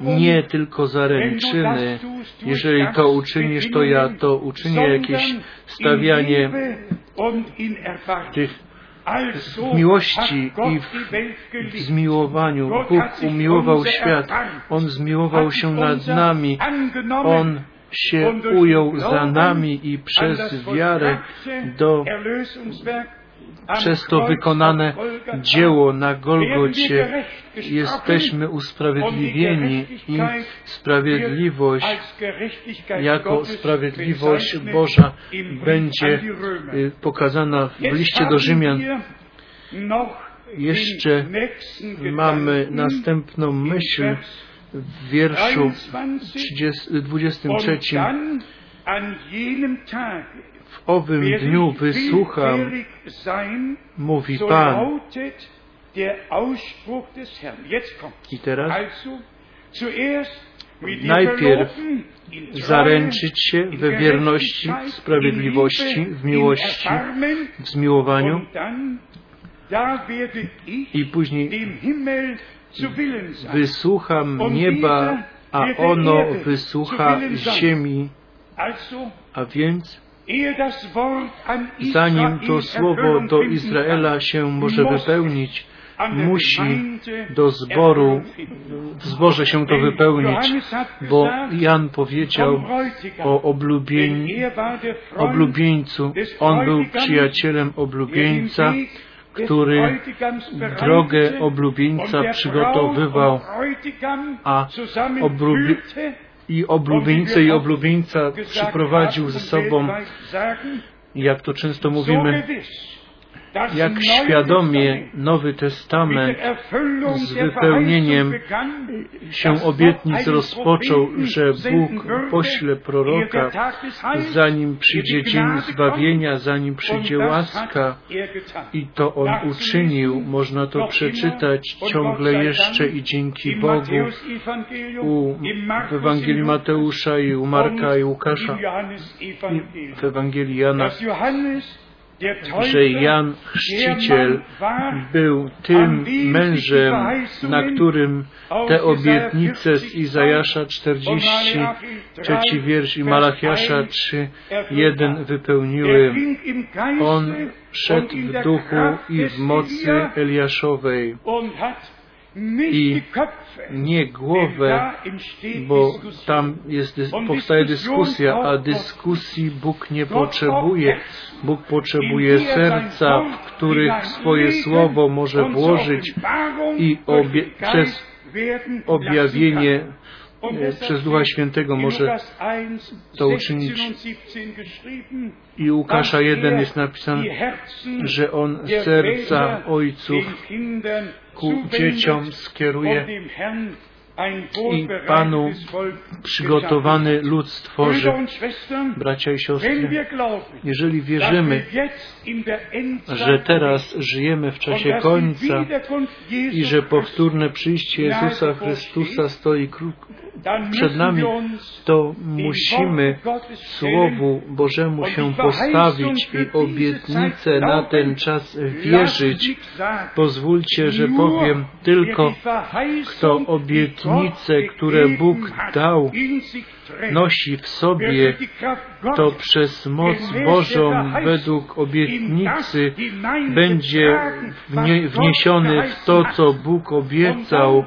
A: nie tylko zaręczyny. Jeżeli to uczynisz, to ja to uczynię. Jakieś stawianie tych w miłości i w zmiłowaniu. Bóg umiłował świat. On zmiłował się nad nami. On się ujął za nami i przez wiarę do przez to wykonane dzieło na Golgocie jesteśmy usprawiedliwieni i sprawiedliwość jako sprawiedliwość Boża będzie y, pokazana w liście do Rzymian. Jeszcze mamy następną myśl w wierszu 30, 23 w owym dniu wysłucham, mówi Pan. I teraz najpierw zaręczyć się we wierności, w sprawiedliwości, w miłości, w zmiłowaniu. I później wysłucham nieba, a ono wysłucha ziemi. A więc zanim to słowo do Izraela się może wypełnić, musi do zboru, w zborze się to wypełnić, bo Jan powiedział o oblubień, oblubieńcu. On był przyjacielem oblubieńca, który drogę oblubieńca przygotowywał, a oblubi i oblubieńce i oblubieńca przyprowadził ze sobą, jak to często mówimy, jak świadomie Nowy Testament z wypełnieniem się obietnic rozpoczął, że Bóg pośle proroka, zanim przyjdzie dzień zbawienia, zanim przyjdzie łaska. i to On uczynił. Można to przeczytać ciągle jeszcze i dzięki Bogu u, w Ewangelii Mateusza i u Marka i Łukasza. I w Ewangelii Jana że Jan Chrzciciel był tym mężem, na którym te obietnice z Izajasza 40, trzeci wiersz i Malachiasza 3, 1 wypełniły. On szedł w duchu i w mocy Eliaszowej i nie głowę, bo tam jest, powstaje dyskusja, a dyskusji Bóg nie potrzebuje. Bóg potrzebuje serca, w których swoje słowo może włożyć i obie, przez objawienie przez Ducha Świętego może to uczynić. I Łukasza 1 jest napisane, że On serca ojców ku dzieciom skieruje i Panu przygotowany lud stworzy. Bracia i siostry, jeżeli wierzymy, że teraz żyjemy w czasie końca i że powtórne przyjście Jezusa Chrystusa stoi przed nami, to musimy Słowu Bożemu się postawić i obietnicę na ten czas wierzyć. Pozwólcie, że powiem tylko, kto obietnice, które Bóg dał, nosi w sobie, to przez moc Bożą według obietnicy będzie wniesiony w to, co Bóg obiecał.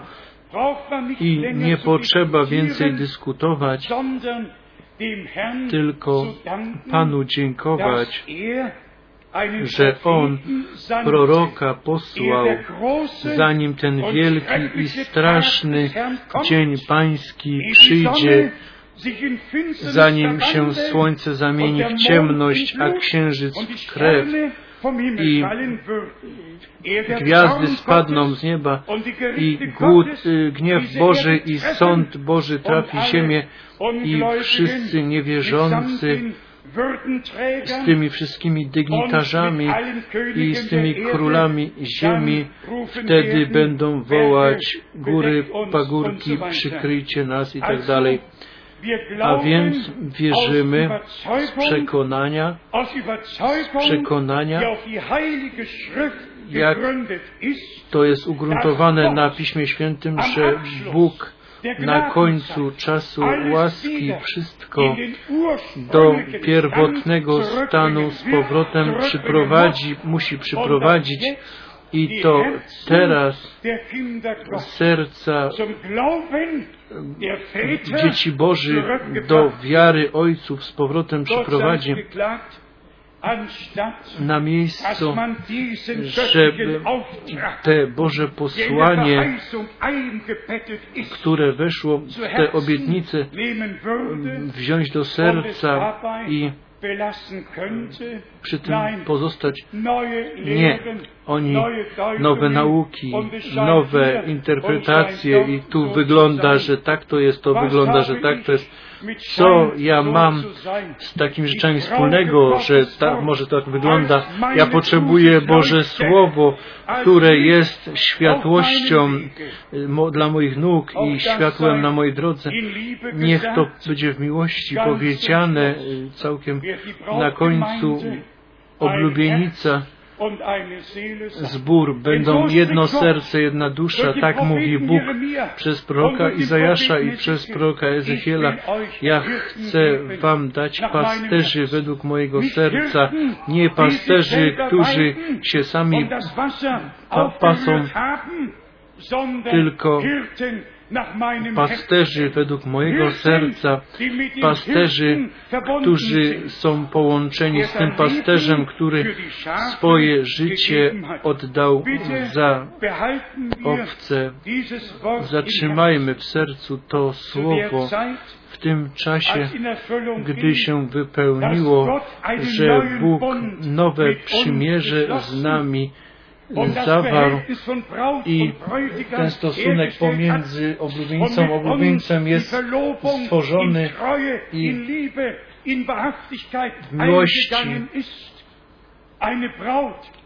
A: I nie potrzeba więcej dyskutować, tylko Panu dziękować, że On proroka posłał, zanim ten wielki i straszny dzień Pański przyjdzie, zanim się słońce zamieni w ciemność, a księżyc w krew i gwiazdy spadną z nieba i głód, y, gniew Boży i sąd Boży trafi ziemię i wszyscy niewierzący z tymi wszystkimi dygnitarzami i z tymi królami ziemi wtedy będą wołać góry, pagórki, przykryjcie nas i tak dalej. A więc wierzymy z przekonania, z przekonania, jak to jest ugruntowane na Piśmie Świętym, że Bóg na końcu czasu łaski wszystko do pierwotnego stanu z powrotem przyprowadzi, musi przyprowadzić i to teraz serca dzieci Bożych do wiary ojców z powrotem przyprowadzi na miejscu, żeby te Boże posłanie, które weszło w te obietnice, wziąć do serca i przy tym pozostać. Nie, oni nowe nauki, nowe interpretacje i tu wygląda, że tak to jest, to wygląda, że tak to jest. Co ja mam z takimi rzeczami wspólnego, że tak, może tak wygląda? Ja potrzebuję Boże Słowo, które jest światłością dla moich nóg i światłem na mojej drodze. Niech to będzie w miłości powiedziane całkiem na końcu oblubienica zbór, będą jedno serce, jedna dusza, tak mówi Bóg przez proroka Izajasza i przez proroka Ezechiela. Ja chcę wam dać pasterzy według mojego serca, nie pasterzy, którzy się sami pa pasą, tylko pasterzy według mojego serca, pasterzy, którzy są połączeni z tym pasterzem, który swoje życie oddał za owce. Zatrzymajmy w sercu to słowo w tym czasie, gdy się wypełniło, że Bóg nowe przymierze z nami zawarł i ten stosunek pomiędzy oblubieńcą a oblubieńcem jest stworzony i w miłości.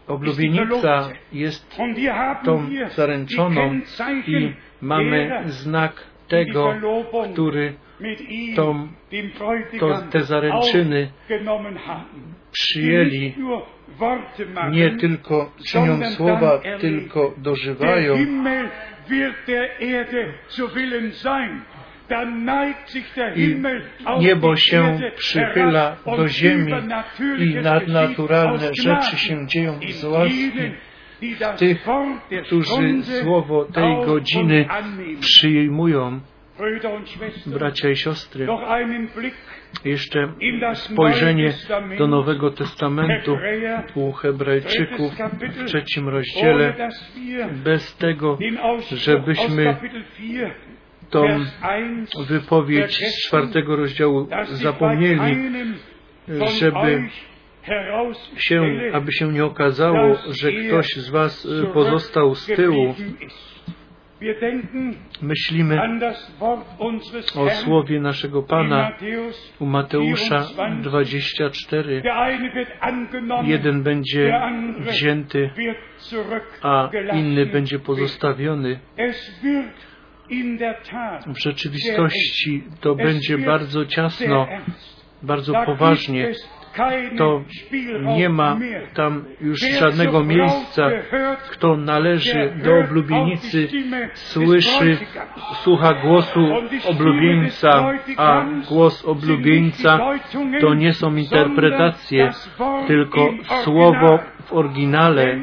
A: oblubienica jest tą zaręczoną i mamy znak tego, który tą, to, te zaręczyny przyjęli, nie tylko czynią słowa, tylko dożywają. I niebo się przychyla do ziemi i nadnaturalne rzeczy się dzieją z łaski tych, którzy słowo tej godziny przyjmują, bracia i siostry, jeszcze spojrzenie do Nowego Testamentu u Hebrajczyków w trzecim rozdziale, bez tego, żebyśmy tą wypowiedź z czwartego rozdziału zapomnieli, żeby się, aby się nie okazało, że ktoś z Was pozostał z tyłu. Myślimy o słowie naszego Pana u Mateusza 24. Jeden będzie wzięty, a inny będzie pozostawiony. W rzeczywistości to będzie bardzo ciasno, bardzo poważnie. To nie ma tam już żadnego miejsca. Kto należy do oblubienicy, słyszy, słucha głosu oblubieńca, a głos oblubieńca to nie są interpretacje, tylko słowo w oryginale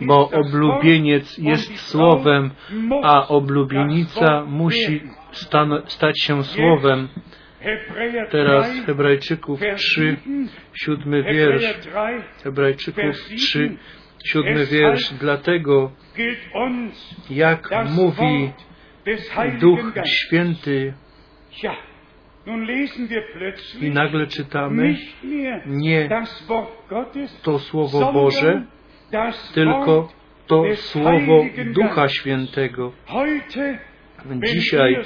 A: bo oblubieniec jest słowem, a oblubienica musi stać się słowem. Teraz Hebrajczyków 3, siódmy wiersz. Hebrajczyków 3, siódmy wiersz. Dlatego, jak mówi Duch Święty, i nagle czytamy nie to Słowo Boże, tylko to Słowo Ducha Świętego. Dzisiaj,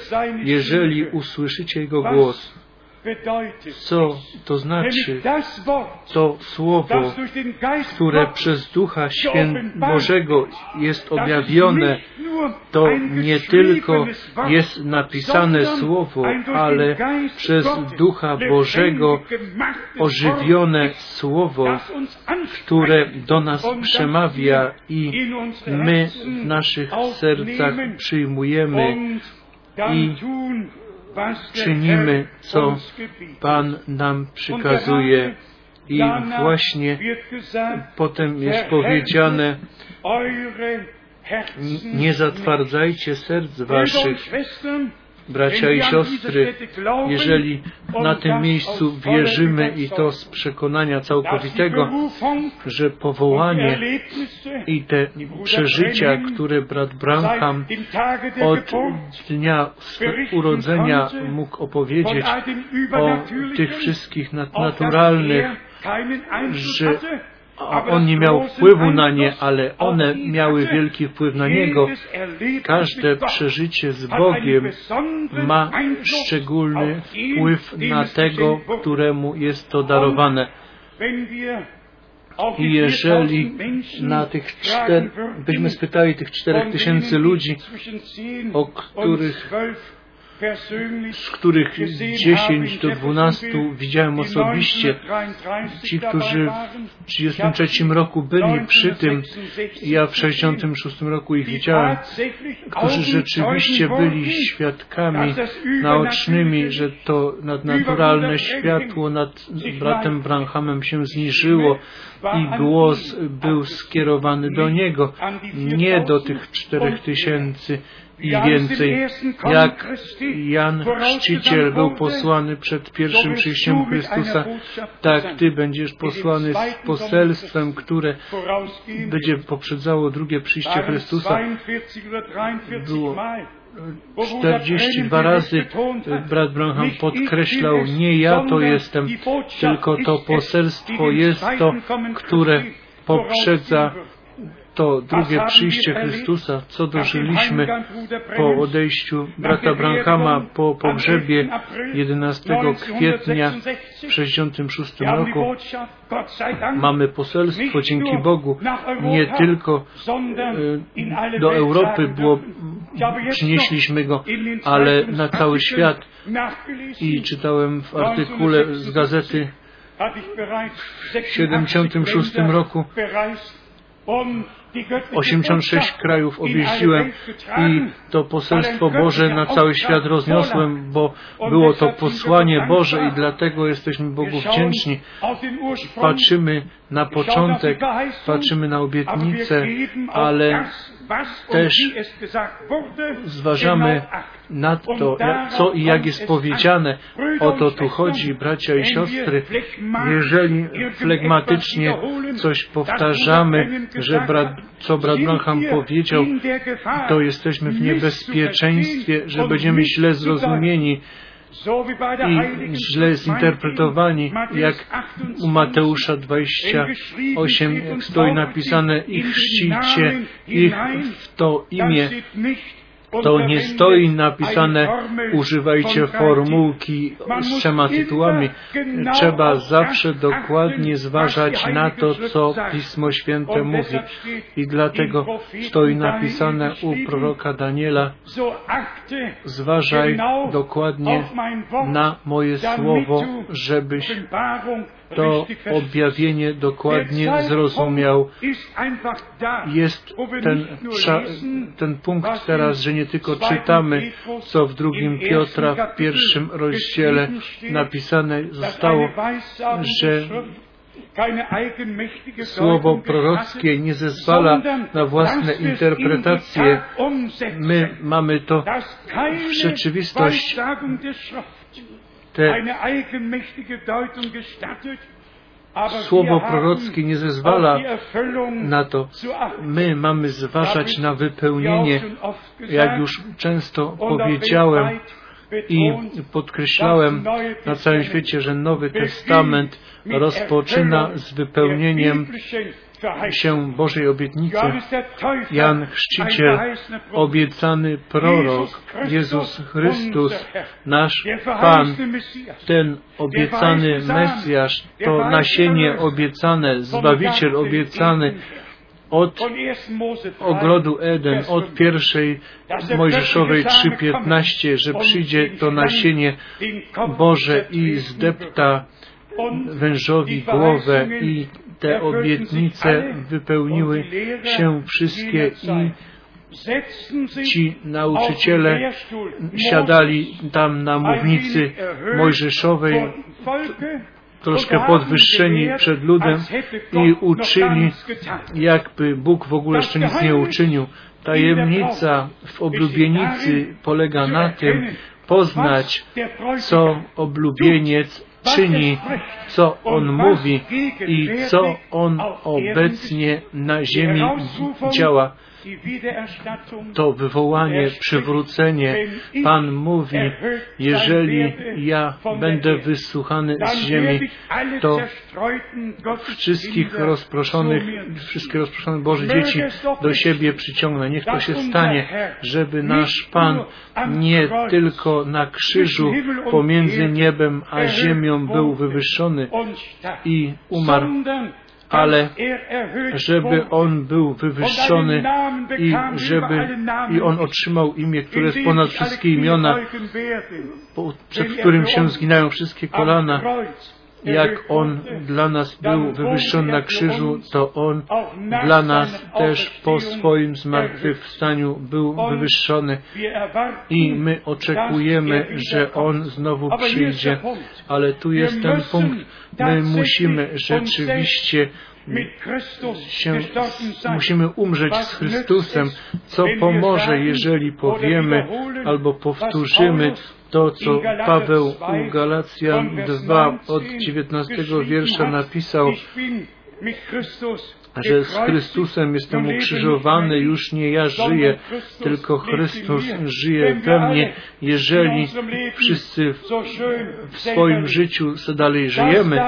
A: jeżeli usłyszycie Jego głos, co to znaczy? To Słowo, które przez Ducha Świętego Bożego jest objawione, to nie tylko jest napisane Słowo, ale przez Ducha Bożego ożywione Słowo, które do nas przemawia i my w naszych sercach przyjmujemy i czynimy, co Pan nam przykazuje. I właśnie potem jest powiedziane, nie zatwardzajcie serc waszych, bracia i siostry, jeżeli na tym miejscu wierzymy i to z przekonania całkowitego, że powołanie i te przeżycia, które brat Branham od dnia urodzenia mógł opowiedzieć o tych wszystkich nadnaturalnych, że a on nie miał wpływu na nie, ale one miały wielki wpływ na niego. Każde przeżycie z Bogiem ma szczególny wpływ na tego, któremu jest to darowane. I jeżeli na tych czter, byśmy spytali tych czterech tysięcy ludzi, o których z których 10 do 12 widziałem osobiście. Ci, którzy w 33 roku byli przy tym, ja w 66 roku ich widziałem, którzy rzeczywiście byli świadkami naocznymi, że to nadnaturalne światło nad bratem Branhamem się zniżyło i głos był skierowany do niego, nie do tych czterech tysięcy i więcej. Jak Jan Chrzciciel był posłany przed pierwszym przyjściem Chrystusa, tak Ty będziesz posłany z poselstwem, które będzie poprzedzało drugie przyjście Chrystusa. Było 42 razy brat Branham podkreślał, nie ja to jestem, tylko to poselstwo jest to, które poprzedza to drugie przyjście Chrystusa, co dożyliśmy po odejściu brata Branhama po pogrzebie 11 kwietnia w 66 roku. Mamy poselstwo dzięki Bogu, nie tylko e, do Europy było, przynieśliśmy go, ale na cały świat. I czytałem w artykule z gazety w 76 roku 86 krajów objeździłem i to poselstwo Boże na cały świat rozniosłem, bo było to posłanie Boże i dlatego jesteśmy Bogu wdzięczni. Patrzymy na początek, patrzymy na obietnicę, ale też zważamy na to, co i jak jest powiedziane. O to tu chodzi, bracia i siostry. Jeżeli flegmatycznie coś powtarzamy, że brat, co brat Branham powiedział, to jesteśmy w niebezpieczeństwie, że będziemy źle zrozumieni i źle zinterpretowani, jak u Mateusza 28, jak stoi napisane i chrzcicie ich w to imię. To nie stoi napisane, używajcie formułki z trzema tytułami. Trzeba zawsze dokładnie zważać na to, co Pismo Święte mówi. I dlatego stoi napisane u proroka Daniela, zważaj dokładnie na moje słowo, żebyś to objawienie dokładnie zrozumiał. Jest ten, ten punkt teraz, że nie tylko czytamy, co w drugim Piotra w pierwszym rozdziale napisane zostało, że Słowo prorockie nie zezwala na własne interpretacje. My mamy to w rzeczywistość te Słowo prorockie nie zezwala na to. My mamy zważać na wypełnienie, jak już często powiedziałem i podkreślałem na całym świecie, że Nowy Testament rozpoczyna z wypełnieniem się Bożej obietnicy. Jan Chrzciciel, obiecany prorok, Jezus Chrystus, nasz Pan, ten obiecany Mesjasz, to nasienie obiecane, Zbawiciel obiecany, od ogrodu Eden, od pierwszej Mojżeszowej 3.15, że przyjdzie to nasienie Boże i zdepta wężowi głowę i te obietnice wypełniły się wszystkie i ci nauczyciele siadali tam na mównicy Mojżeszowej, troszkę podwyższeni przed ludem i uczyli, jakby Bóg w ogóle jeszcze nic nie uczynił. Tajemnica w oblubienicy polega na tym, poznać, co oblubieniec czyni, co On mówi i co On obecnie na ziemi działa. To wywołanie, przywrócenie. Pan mówi, jeżeli ja będę wysłuchany z ziemi, to wszystkich rozproszonych, wszystkie rozproszone Boże dzieci do siebie przyciągnę. Niech to się stanie, żeby nasz Pan nie tylko na krzyżu pomiędzy niebem a ziemią był wywyższony i umarł, ale żeby On był wywyższony i żeby i On otrzymał imię, które jest ponad wszystkie imiona, przed którym się zginają wszystkie kolana. Jak On dla nas był wywyższony na krzyżu, to On dla nas też po swoim zmartwychwstaniu był wywyższony i my oczekujemy, że On znowu przyjdzie. Ale tu jest ten punkt, my musimy rzeczywiście się, musimy umrzeć z Chrystusem, co pomoże, jeżeli powiemy albo powtórzymy to, co Paweł u Galacjan 2 od 19 wiersza napisał, że z Chrystusem jestem ukrzyżowany, już nie ja żyję, tylko Chrystus żyje we mnie. Jeżeli wszyscy w swoim życiu co dalej żyjemy,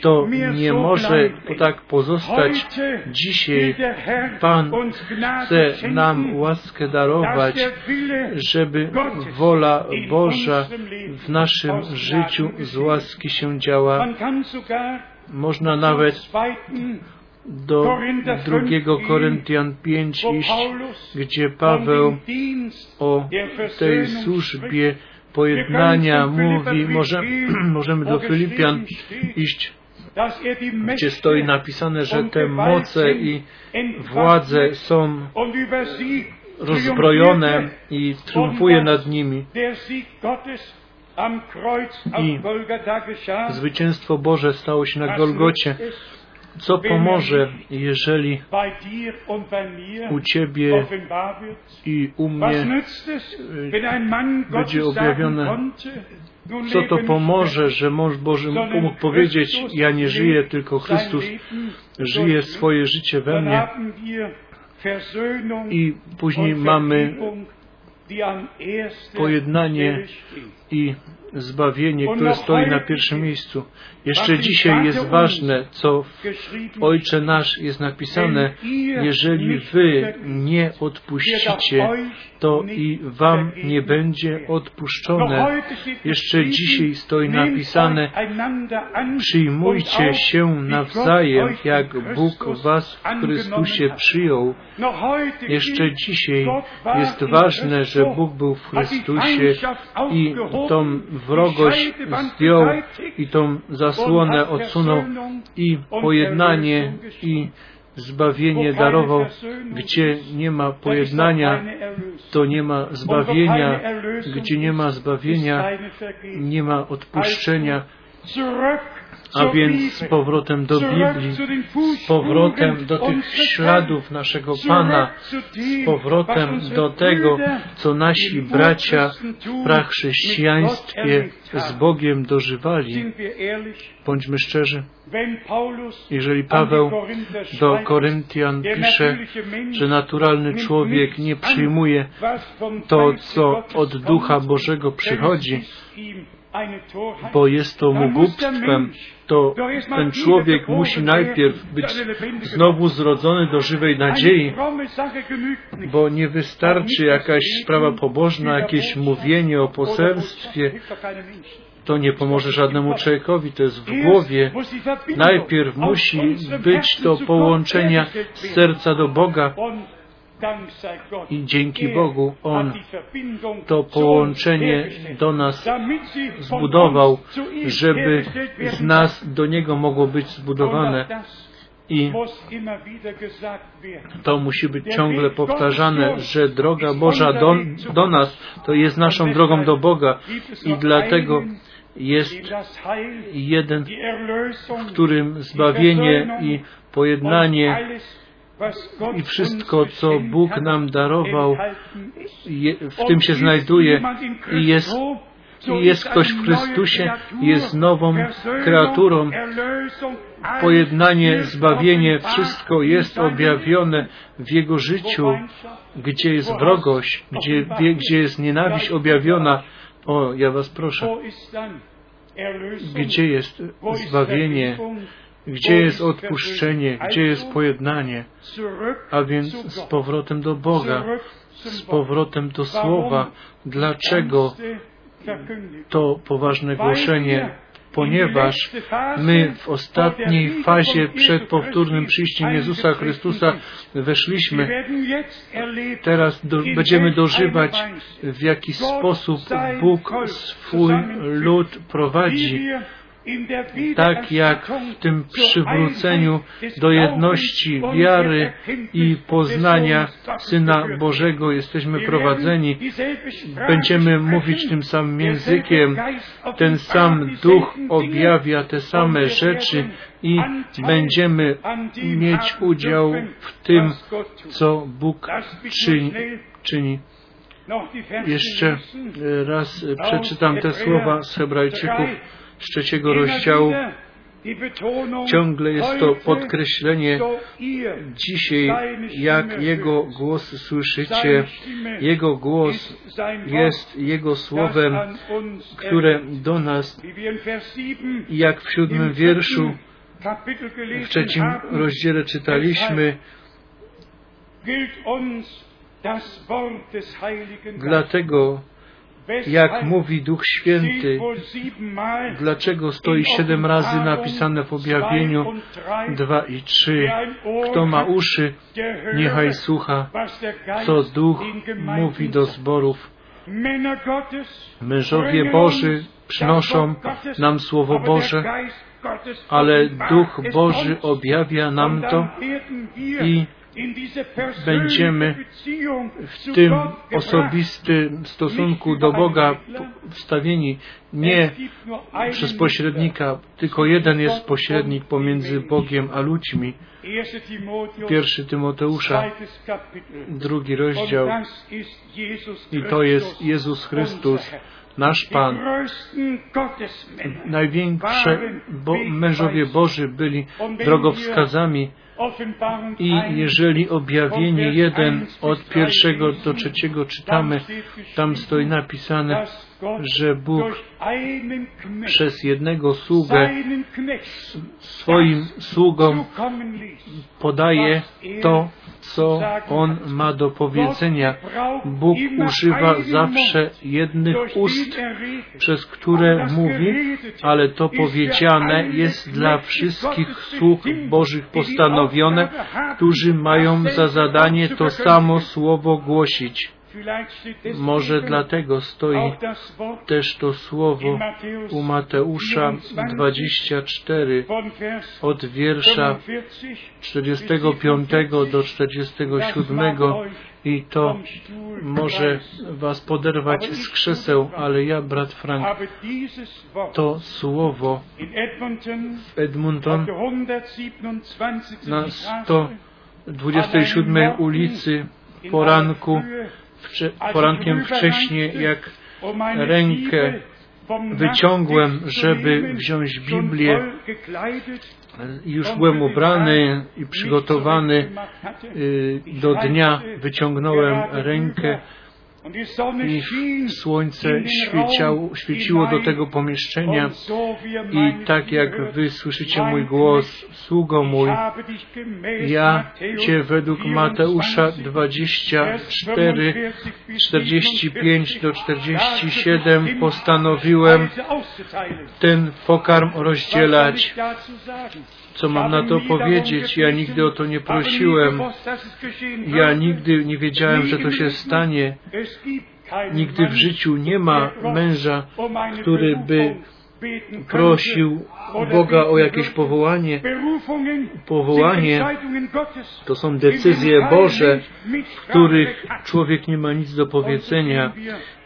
A: to nie może tak pozostać. Dzisiaj Pan chce nam łaskę darować, żeby wola Boża w naszym życiu z łaski się działa. Można nawet do drugiego Koryntian 5 iść, gdzie Paweł o tej służbie pojednania mówi, może, możemy do Filipian iść gdzie stoi napisane, że te moce i władze są rozbrojone i triumfuje nad nimi. I zwycięstwo Boże stało się na Golgocie. Co pomoże, jeżeli u Ciebie i u mnie będzie objawione? co to pomoże, że mąż Boży mógł powiedzieć, ja nie żyję, tylko Chrystus żyje swoje życie we mnie. I później mamy pojednanie i zbawienie, które stoi na pierwszym miejscu. Jeszcze dzisiaj jest ważne, co w Ojcze Nasz jest napisane, jeżeli Wy nie odpuścicie, to i Wam nie będzie odpuszczone. Jeszcze dzisiaj stoi napisane, przyjmujcie się nawzajem, jak Bóg Was w Chrystusie przyjął. Jeszcze dzisiaj jest ważne, że Bóg był w Chrystusie i tą wrogość zdjął i tą zasłonę odsunął i pojednanie i zbawienie darował. Gdzie nie ma pojednania, to nie ma zbawienia. Gdzie nie ma zbawienia, nie ma odpuszczenia. A więc z powrotem do Biblii, z powrotem do tych śladów naszego Pana, z powrotem do tego, co nasi bracia w prachrześcijaństwie z Bogiem dożywali. Bądźmy szczerzy. Jeżeli Paweł do Koryntian pisze, że naturalny człowiek nie przyjmuje to, co od Ducha Bożego przychodzi, bo jest to mu głupstwem, to ten człowiek musi najpierw być znowu zrodzony do żywej nadziei, bo nie wystarczy jakaś sprawa pobożna, jakieś mówienie o poselstwie, to nie pomoże żadnemu człowiekowi, to jest w głowie. Najpierw musi być to połączenie serca do Boga, i dzięki Bogu On to połączenie do nas zbudował, żeby z nas do Niego mogło być zbudowane. I to musi być ciągle powtarzane, że droga Boża do, do nas to jest naszą drogą do Boga. i dlatego jest jeden, w którym zbawienie i pojednanie i wszystko, co Bóg nam darował, w tym się znajduje i jest jest ktoś w Chrystusie, jest nową kreaturą. Pojednanie, zbawienie, wszystko jest objawione w Jego życiu, gdzie jest wrogość, gdzie, gdzie jest nienawiść objawiona. O, ja Was proszę, gdzie jest zbawienie, gdzie jest odpuszczenie, gdzie jest pojednanie, a więc z powrotem do Boga, z powrotem do Słowa. Dlaczego to poważne głoszenie? Ponieważ my w ostatniej fazie przed powtórnym przyjściem Jezusa Chrystusa weszliśmy, teraz do, będziemy dożywać, w jaki sposób Bóg swój lud prowadzi tak jak w tym przywróceniu do jedności wiary i poznania Syna Bożego jesteśmy prowadzeni. Będziemy mówić tym samym językiem. Ten sam Duch objawia te same rzeczy i będziemy mieć udział w tym, co Bóg czyni. czyni. Jeszcze raz przeczytam te słowa z Hebrajczyków z trzeciego rozdziału. Ciągle jest to podkreślenie dzisiaj, jak Jego głos słyszycie. Jego głos jest Jego słowem, które do nas, jak w siódmym wierszu, w trzecim rozdziale czytaliśmy, dlatego jak mówi Duch Święty, dlaczego stoi siedem razy napisane w objawieniu dwa i trzy. Kto ma uszy, niechaj słucha, co Duch mówi do zborów. Mężowie Boży przynoszą nam Słowo Boże, ale Duch Boży objawia nam to i będziemy w tym osobistym stosunku do Boga wstawieni nie przez pośrednika, tylko jeden jest pośrednik pomiędzy Bogiem a ludźmi. Pierwszy Tymoteusza, drugi rozdział i to jest Jezus Chrystus, nasz Pan. Największe bo mężowie Boży byli drogowskazami i jeżeli objawienie jeden od pierwszego do trzeciego czytamy, tam stoi napisane, że Bóg przez jednego sługę swoim sługom podaje to, co on ma do powiedzenia. Bóg używa zawsze jednych ust, przez które mówi, ale to powiedziane jest dla wszystkich sług Bożych postanowione, którzy mają za zadanie to samo słowo głosić. Może dlatego stoi też to słowo u Mateusza 24 od wiersza 45 do 47 i to może was poderwać z krzeseł, ale ja, brat Frank, to słowo w Edmonton na 127 ulicy poranku porankiem wcześniej, jak rękę wyciągłem, żeby wziąć Biblię. Już byłem ubrany i przygotowany y, do dnia. Wyciągnąłem rękę i słońce świeciało, świeciło do tego pomieszczenia. I tak jak wy słyszycie mój głos, sługo mój, ja Cię według Mateusza 24, 45 do 47 postanowiłem ten pokarm rozdzielać. Co mam na to powiedzieć? Ja nigdy o to nie prosiłem. Ja nigdy nie wiedziałem, że to się stanie. Nigdy w życiu nie ma męża, który by prosił Boga o jakieś powołanie. Powołanie to są decyzje Boże, w których człowiek nie ma nic do powiedzenia.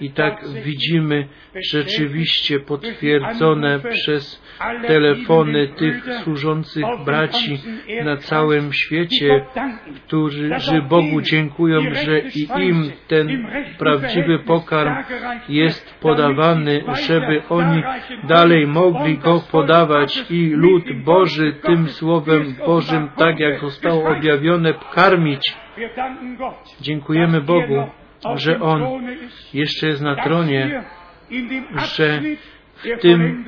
A: I tak widzimy rzeczywiście potwierdzone przez telefony tych służących braci na całym świecie, którzy Bogu dziękują, że i im ten prawdziwy pokarm jest podawany, żeby oni dalej mogli go podawać i lud Boży tym Słowem Bożym, tak jak zostało objawione, karmić. Dziękujemy Bogu, że On jeszcze jest na tronie, że w tym,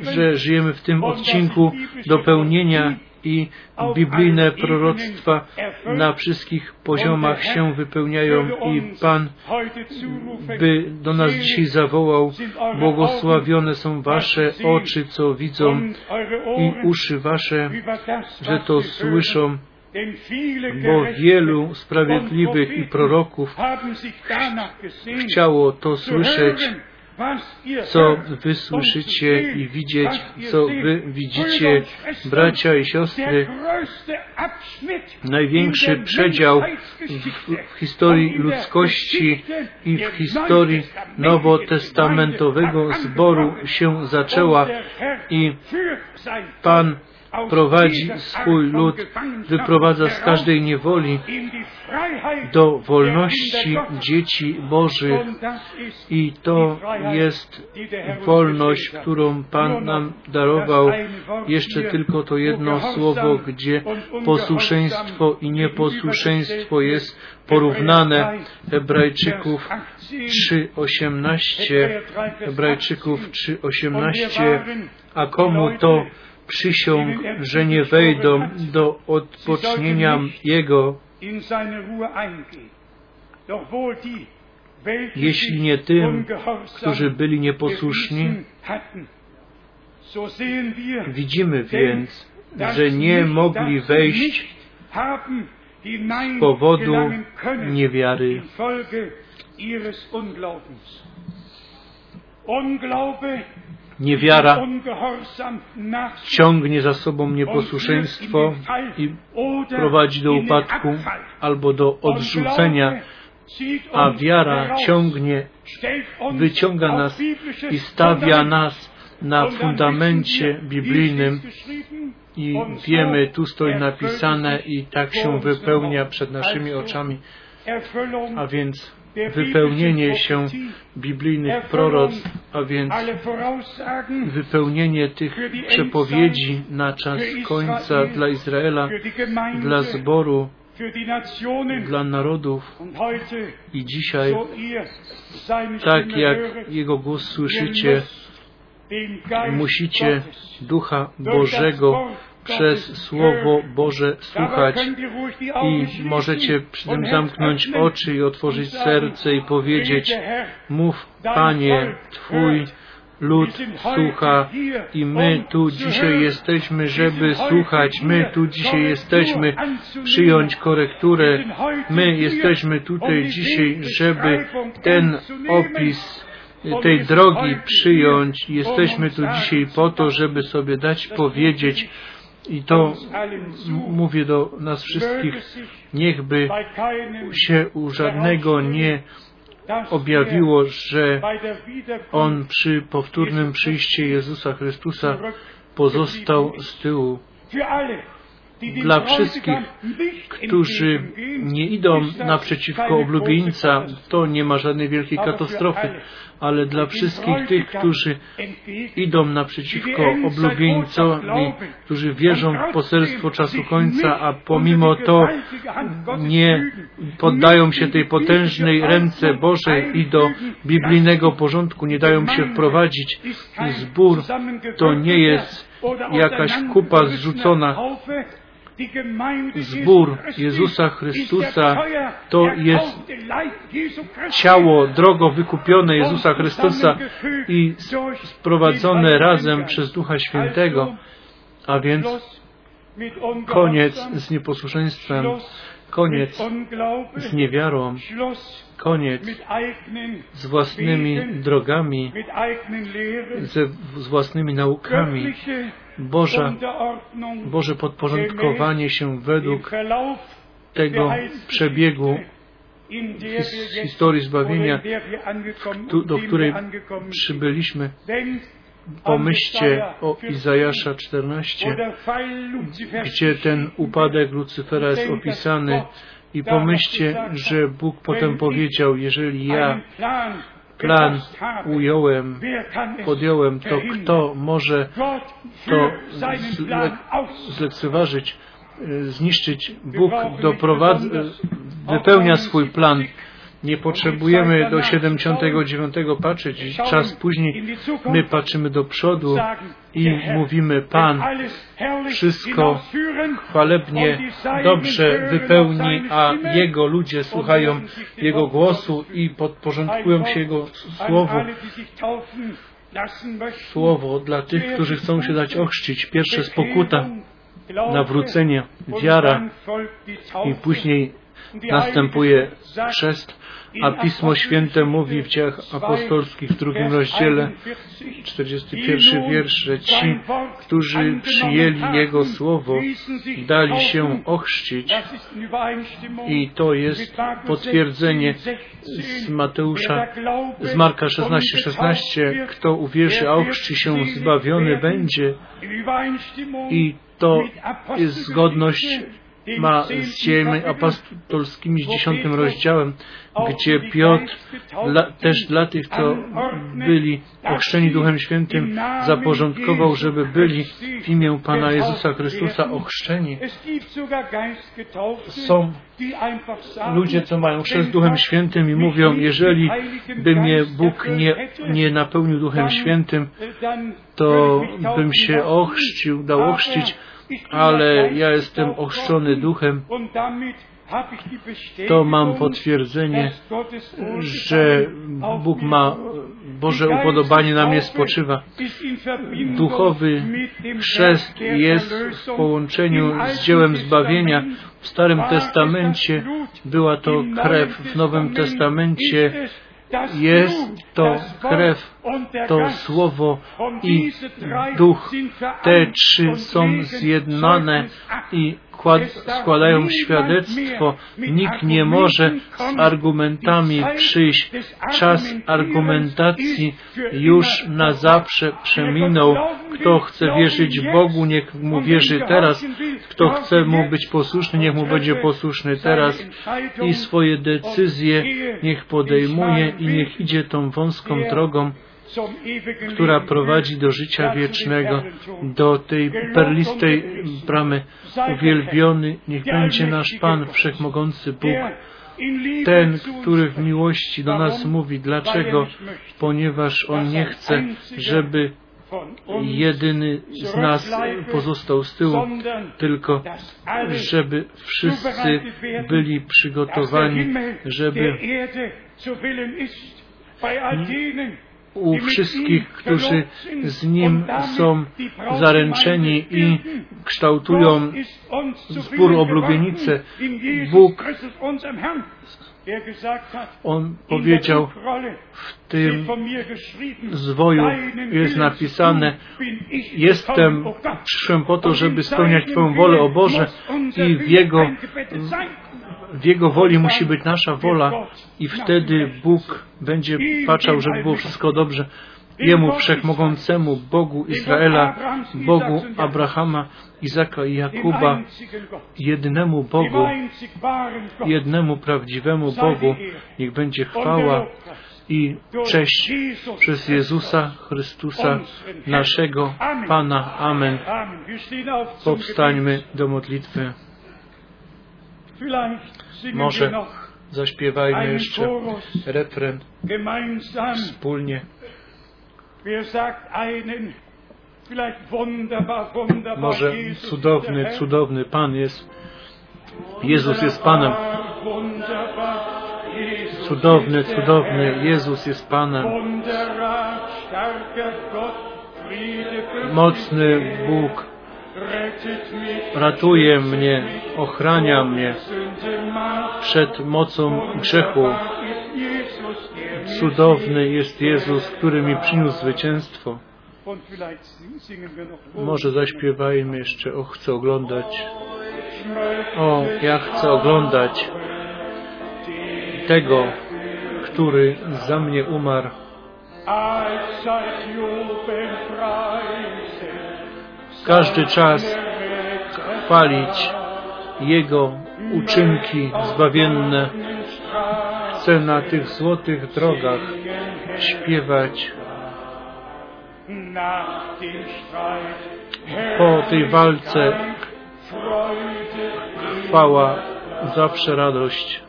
A: że żyjemy w tym odcinku dopełnienia i biblijne proroctwa na wszystkich poziomach się wypełniają i Pan by do nas dzisiaj zawołał, błogosławione są Wasze oczy, co widzą i uszy Wasze, że to słyszą, bo wielu sprawiedliwych i proroków chciało to słyszeć, co wy słyszycie i widzieć, co wy widzicie, bracia i siostry, największy przedział w, historii ludzkości i w historii nowotestamentowego zboru się zaczęła i Pan prowadzi swój lud, wyprowadza z każdej niewoli do wolności dzieci Bożych. I to jest wolność, którą Pan nam darował. Jeszcze tylko to jedno słowo, gdzie posłuszeństwo i nieposłuszeństwo jest porównane. Hebrajczyków 3.18 Hebrajczyków 3.18 a komu to przysiąg, że nie wejdą do odpocznienia Jego, jeśli nie tym, którzy byli nieposłuszni. Widzimy więc, że nie mogli wejść z powodu niewiary. Niewiara ciągnie za sobą nieposłuszeństwo i prowadzi do upadku albo do odrzucenia, a wiara ciągnie, wyciąga nas i stawia nas na fundamencie biblijnym i wiemy, tu stoi napisane i tak się wypełnia przed naszymi oczami, a więc wypełnienie się biblijnych proroctw, a więc wypełnienie tych przepowiedzi na czas końca dla Izraela, dla zboru, dla narodów. I dzisiaj, tak jak Jego głos słyszycie, musicie Ducha Bożego przez Słowo Boże słuchać i możecie przy tym zamknąć oczy i otworzyć serce i powiedzieć Mów Panie, Twój lud słucha i my tu dzisiaj jesteśmy, żeby słuchać. My tu dzisiaj jesteśmy przyjąć korekturę. My jesteśmy tutaj dzisiaj, żeby ten opis tej drogi przyjąć. Jesteśmy tu dzisiaj po to, żeby sobie dać powiedzieć i to mówię do nas wszystkich, niechby się u żadnego nie objawiło, że On przy powtórnym przyjściu Jezusa Chrystusa pozostał z tyłu. Dla wszystkich, którzy nie idą naprzeciwko oblubieńca, to nie ma żadnej wielkiej katastrofy, ale dla wszystkich tych, którzy idą naprzeciwko oblubieńcowi, którzy wierzą w poselstwo czasu końca, a pomimo to nie poddają się tej potężnej ręce Bożej i do biblijnego porządku nie dają się wprowadzić. Zbór to nie jest jakaś kupa zrzucona, Zbór Jezusa Chrystusa to jest ciało drogo wykupione Jezusa Chrystusa i sprowadzone razem przez Ducha Świętego, a więc koniec z nieposłuszeństwem, koniec z niewiarą, koniec z własnymi drogami, ze, z własnymi naukami, Boża, Boże podporządkowanie się według tego przebiegu his, historii zbawienia, do której przybyliśmy. Pomyślcie o Izajasza 14, gdzie ten upadek Lucyfera jest opisany i pomyślcie, że Bóg potem powiedział, jeżeli ja plan ująłem, podjąłem, to kto może to zle zlekceważyć, zniszczyć? Bóg doprowadza, wypełnia swój plan. Nie potrzebujemy do 79 patrzeć. Czas później my patrzymy do przodu i mówimy, Pan wszystko chwalebnie, dobrze wypełni, a Jego ludzie słuchają Jego głosu i podporządkują się Jego słowu. Słowo dla tych, którzy chcą się dać ochrzcić. Pierwsze spokuta, nawrócenie, wiara i później następuje chrzest, a Pismo Święte mówi w dziejach apostolskich w drugim rozdziale, 41 wiersz, że ci, którzy przyjęli Jego Słowo, dali się ochrzcić. I to jest potwierdzenie z Mateusza, z Marka 16, 16, kto uwierzy, a ochrzci się, zbawiony będzie. I to jest zgodność ma z dziejami apostolskimi z dziesiątym rozdziałem, gdzie Piotr też dla tych, co byli ochrzczeni Duchem Świętym, zaporządkował, żeby byli w imię Pana Jezusa Chrystusa ochrzczeni. Są ludzie, co mają chrzest Duchem Świętym i mówią, jeżeli by mnie Bóg nie, nie napełnił Duchem Świętym, to bym się ochrzcił, dał ochrzcić, ale ja jestem ochrzczony duchem, to mam potwierdzenie, że Bóg ma Boże upodobanie na mnie spoczywa. Duchowy Chrzest jest w połączeniu z dziełem zbawienia. W Starym Testamencie była to krew, w Nowym Testamencie jest to krew, to słowo i duch. Te trzy są zjednane i składają świadectwo. Nikt nie może z argumentami przyjść. Czas argumentacji już na zawsze przeminął. Kto chce wierzyć Bogu, niech mu wierzy teraz. Kto chce mu być posłuszny, niech mu będzie posłuszny teraz. I swoje decyzje niech podejmuje i niech idzie tą wąską drogą która prowadzi do życia wiecznego, do tej perlistej bramy. Uwielbiony niech będzie nasz Pan, Wszechmogący Bóg, ten, który w miłości do nas mówi. Dlaczego? Ponieważ On nie chce, żeby jedyny z nas pozostał z tyłu, tylko żeby wszyscy byli przygotowani, żeby u wszystkich, którzy z Nim są zaręczeni i kształtują zbór oblubienicy. Bóg, On powiedział w tym zwoju jest napisane jestem, przyszłem po to, żeby spełniać Twoją wolę, o Boże i w Jego w Jego woli musi być nasza wola i wtedy Bóg będzie patrzał, żeby było wszystko dobrze. Jemu Wszechmogącemu, Bogu Izraela, Bogu Abrahama, Izaka i Jakuba, jednemu Bogu, jednemu prawdziwemu Bogu, niech będzie chwała i cześć przez Jezusa Chrystusa, naszego Pana. Amen. Powstańmy do modlitwy. Może zaśpiewajmy jeszcze refren wspólnie. Może cudowny, cudowny Pan jest. Jezus jest Panem. Cudowny, cudowny Jezus jest Panem. Mocny Bóg ratuje mnie, ochrania mnie przed mocą grzechu. Cudowny jest Jezus, który mi przyniósł zwycięstwo. Może zaśpiewajmy jeszcze, o chcę oglądać. O, ja chcę oglądać tego, który za mnie umarł. Każdy czas chwalić Jego uczynki zbawienne. Chcę na tych złotych drogach śpiewać po tej walce chwała, zawsze radość.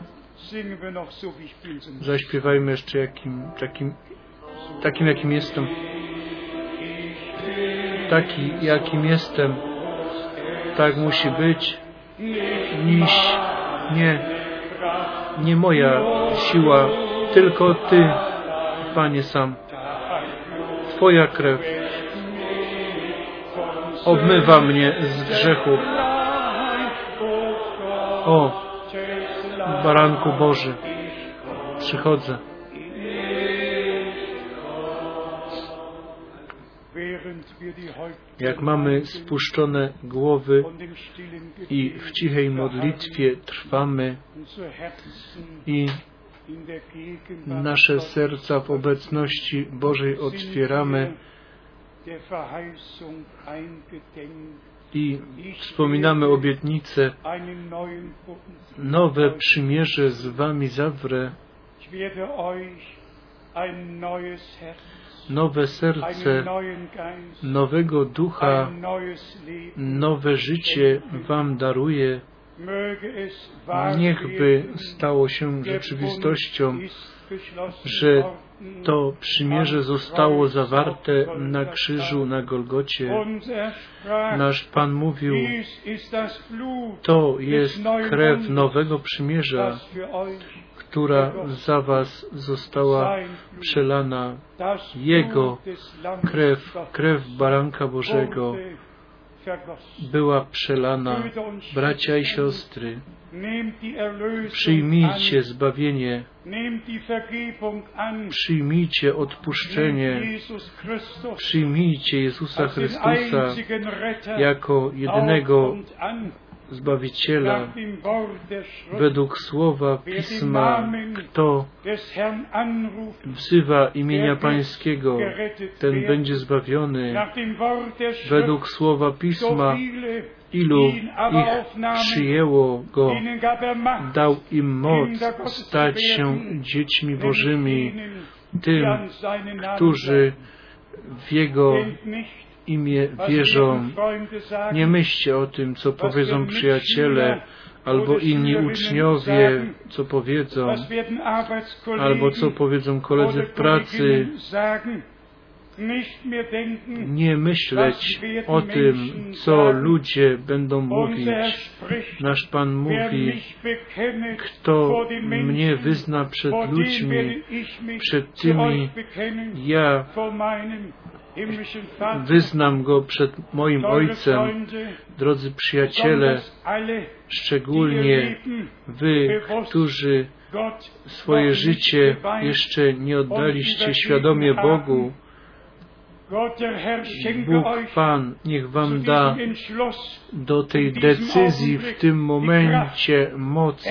A: Zaśpiewajmy jeszcze jakim, takim, takim jakim jestem. Taki jakim jestem, tak musi być. Niż nie, nie moja siła, tylko Ty, Panie sam. Twoja krew obmywa mnie z grzechu. O, Baranku Boży, przychodzę. Jak mamy spuszczone głowy i w cichej modlitwie trwamy i nasze serca w obecności Bożej otwieramy i wspominamy obietnicę, nowe przymierze z Wami zawrę, nowe serce, nowego ducha, nowe życie Wam daruję. Niechby stało się rzeczywistością, że to przymierze zostało zawarte na krzyżu na Golgocie. Nasz Pan mówił, to jest krew nowego przymierza, która za Was została przelana. Jego krew, krew Baranka Bożego, była przelana. Bracia i siostry, przyjmijcie zbawienie, przyjmijcie odpuszczenie, przyjmijcie Jezusa Chrystusa jako jedynego Zbawiciela według słowa Pisma, kto wzywa imienia Pańskiego, ten będzie zbawiony. Według słowa Pisma, ilu ich przyjęło Go, dał im moc stać się dziećmi Bożymi, tym, którzy w Jego imię wierzą. Nie myślcie o tym, co powiedzą przyjaciele albo inni uczniowie, co powiedzą, albo co powiedzą koledzy w pracy. Nie myśleć o tym, co ludzie będą mówić. Nasz Pan mówi, kto mnie wyzna przed ludźmi, przed tymi, ja Wyznam go przed moim Ojcem. Drodzy przyjaciele, szczególnie wy, którzy swoje życie jeszcze nie oddaliście świadomie Bogu, Bóg Pan niech Wam da do tej decyzji w tym momencie moc.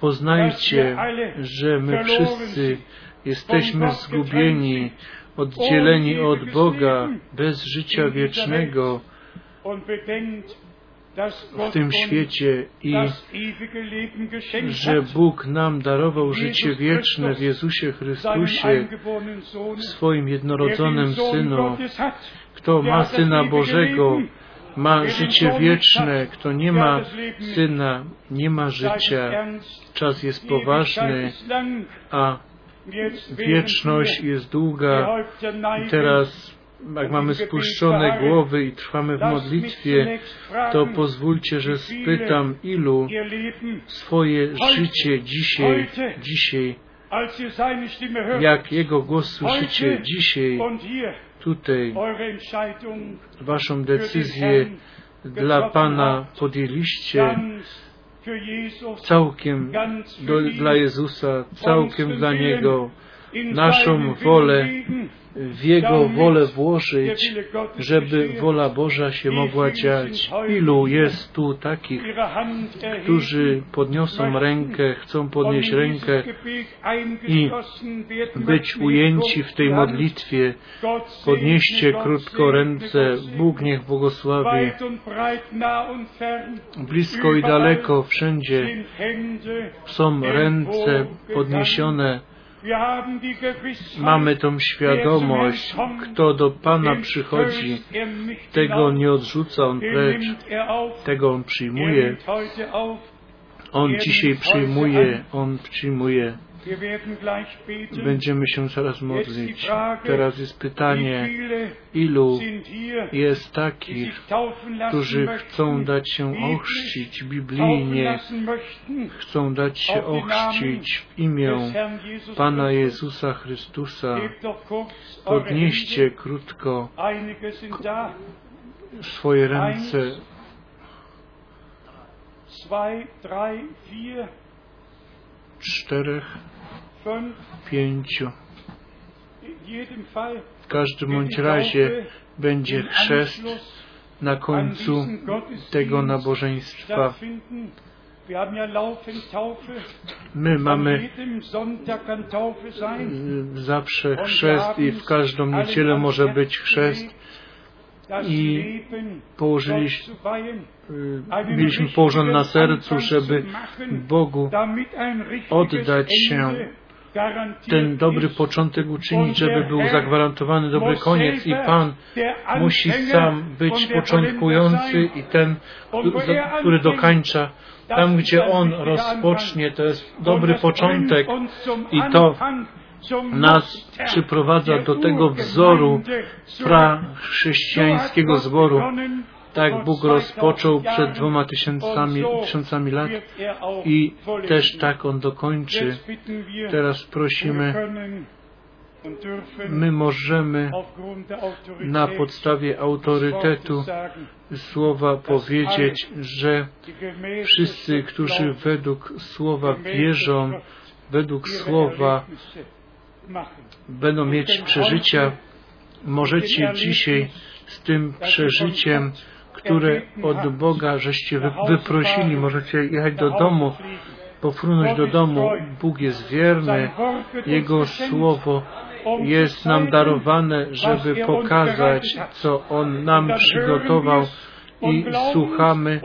A: Poznajcie, że my wszyscy jesteśmy zgubieni, oddzieleni od Boga, bez życia wiecznego w tym świecie i że Bóg nam darował życie wieczne w Jezusie Chrystusie, w swoim jednorodzonym Synu. Kto ma Syna Bożego, ma życie wieczne. Kto nie ma Syna, nie ma życia. Czas jest poważny, a wieczność jest długa. i teraz jak mamy spuszczone głowy i trwamy w modlitwie, to pozwólcie, że spytam, ilu swoje życie dzisiaj, dzisiaj, jak Jego głos słyszycie dzisiaj, tutaj, Waszą decyzję dla Pana podjęliście, całkiem do, dla Jezusa, całkiem dla Niego, naszą wolę w Jego wolę włożyć, żeby wola Boża się mogła dziać. Ilu jest tu takich, którzy podniosą rękę, chcą podnieść rękę i być ujęci w tej modlitwie. Podnieście krótko ręce, Bóg niech błogosławi. Blisko i daleko, wszędzie są ręce podniesione Mamy tą świadomość, kto do Pana przychodzi, tego nie odrzuca On precz, tego On przyjmuje. On dzisiaj przyjmuje, On przyjmuje. Będziemy się zaraz modlić. Teraz jest pytanie, ilu jest takich, którzy chcą dać się ochrzcić biblijnie, chcą dać się ochrzcić w imię Pana Jezusa Chrystusa. Podnieście krótko swoje ręce. Czterech, pięciu. W każdym bądź razie będzie chrzest na końcu tego nabożeństwa. My mamy zawsze chrzest i w każdą niedzielę może być chrzest. i położyliśmy, mieliśmy położone na sercu, żeby Bogu oddać się ten dobry początek uczynić, żeby był zagwarantowany dobry koniec i Pan musi sam być początkujący i ten, który dokańcza. Tam, gdzie On rozpocznie, to jest dobry początek i to nas przyprowadza do tego wzoru pra-chrześcijańskiego zboru, tak Bóg rozpoczął przed dwoma tysiącami, tysiącami lat i też tak On dokończy. Teraz prosimy, My możemy na podstawie autorytetu słowa powiedzieć, że wszyscy, którzy według słowa wierzą, według słowa będą mieć przeżycia, możecie dzisiaj z tym przeżyciem, które od Boga żeście wyprosili, możecie jechać do domu, pofrunąć do domu. Bóg jest wierny, Jego Słowo jest nam darowane, żeby pokazać, co On nam przygotował i słuchamy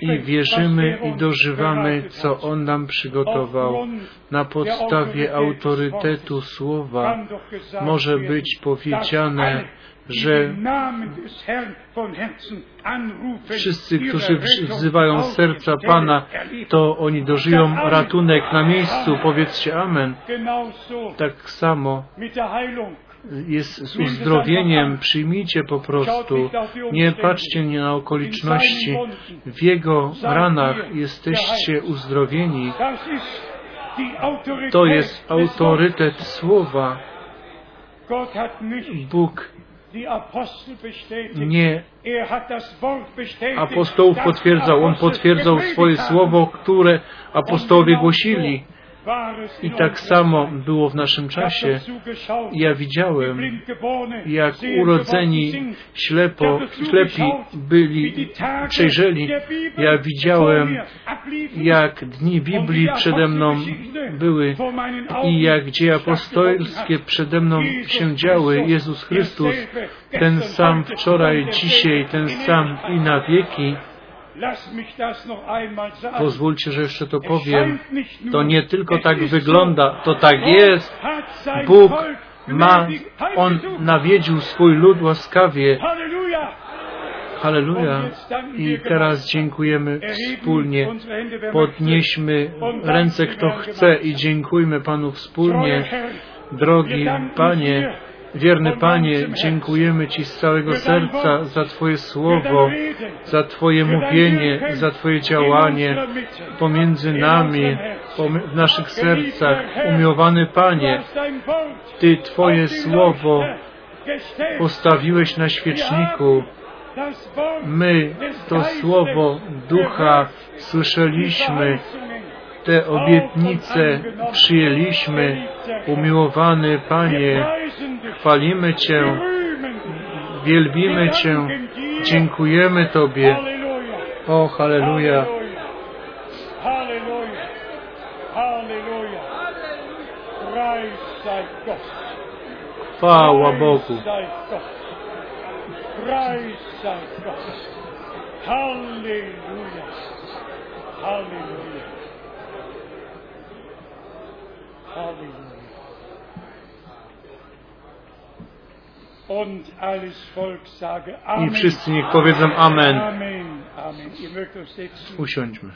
A: i wierzymy i dożywamy, co On nam przygotował. Na podstawie autorytetu Słowa może być powiedziane, że wszyscy, którzy wzywają serca Pana, to oni dożyją ratunek na miejscu. Powiedzcie Amen. Tak samo jest uzdrowieniem. Przyjmijcie po prostu. Nie patrzcie nie na okoliczności. W Jego ranach jesteście uzdrowieni. To jest autorytet Słowa. Bóg nie apostołów potwierdzał. On potwierdzał swoje słowo, które apostołowie głosili. I tak samo było w naszym czasie. Ja widziałem, jak urodzeni ślepo, ślepi byli, przejrzeli. Ja widziałem, jak dni Biblii przede mną były i jak dzieje apostolskie przede mną się działy. Jezus Chrystus, ten sam wczoraj, dzisiaj, ten sam i na wieki. Pozwólcie, że jeszcze to powiem. To nie tylko tak wygląda, to tak jest. Bóg ma, On nawiedził swój lud łaskawie. Halleluja. I teraz dziękujemy wspólnie. Podnieśmy ręce, kto chce i dziękujmy Panu wspólnie. Drogi Panie, Wierny Panie, dziękujemy Ci z całego serca za Twoje słowo, za Twoje mówienie, za Twoje działanie pomiędzy nami, w naszych sercach. Umiłowany Panie, Ty Twoje słowo postawiłeś na świeczniku. My to słowo Ducha słyszeliśmy, te obietnice przyjęliśmy. Umiłowany Panie, chwalimy Cię, wielbimy Cię, dziękujemy Tobie. O, halleluja. Chwała Bogu. Halleluja. Halleluja. I wszyscy niech powiedzą Amen. Usiądźmy.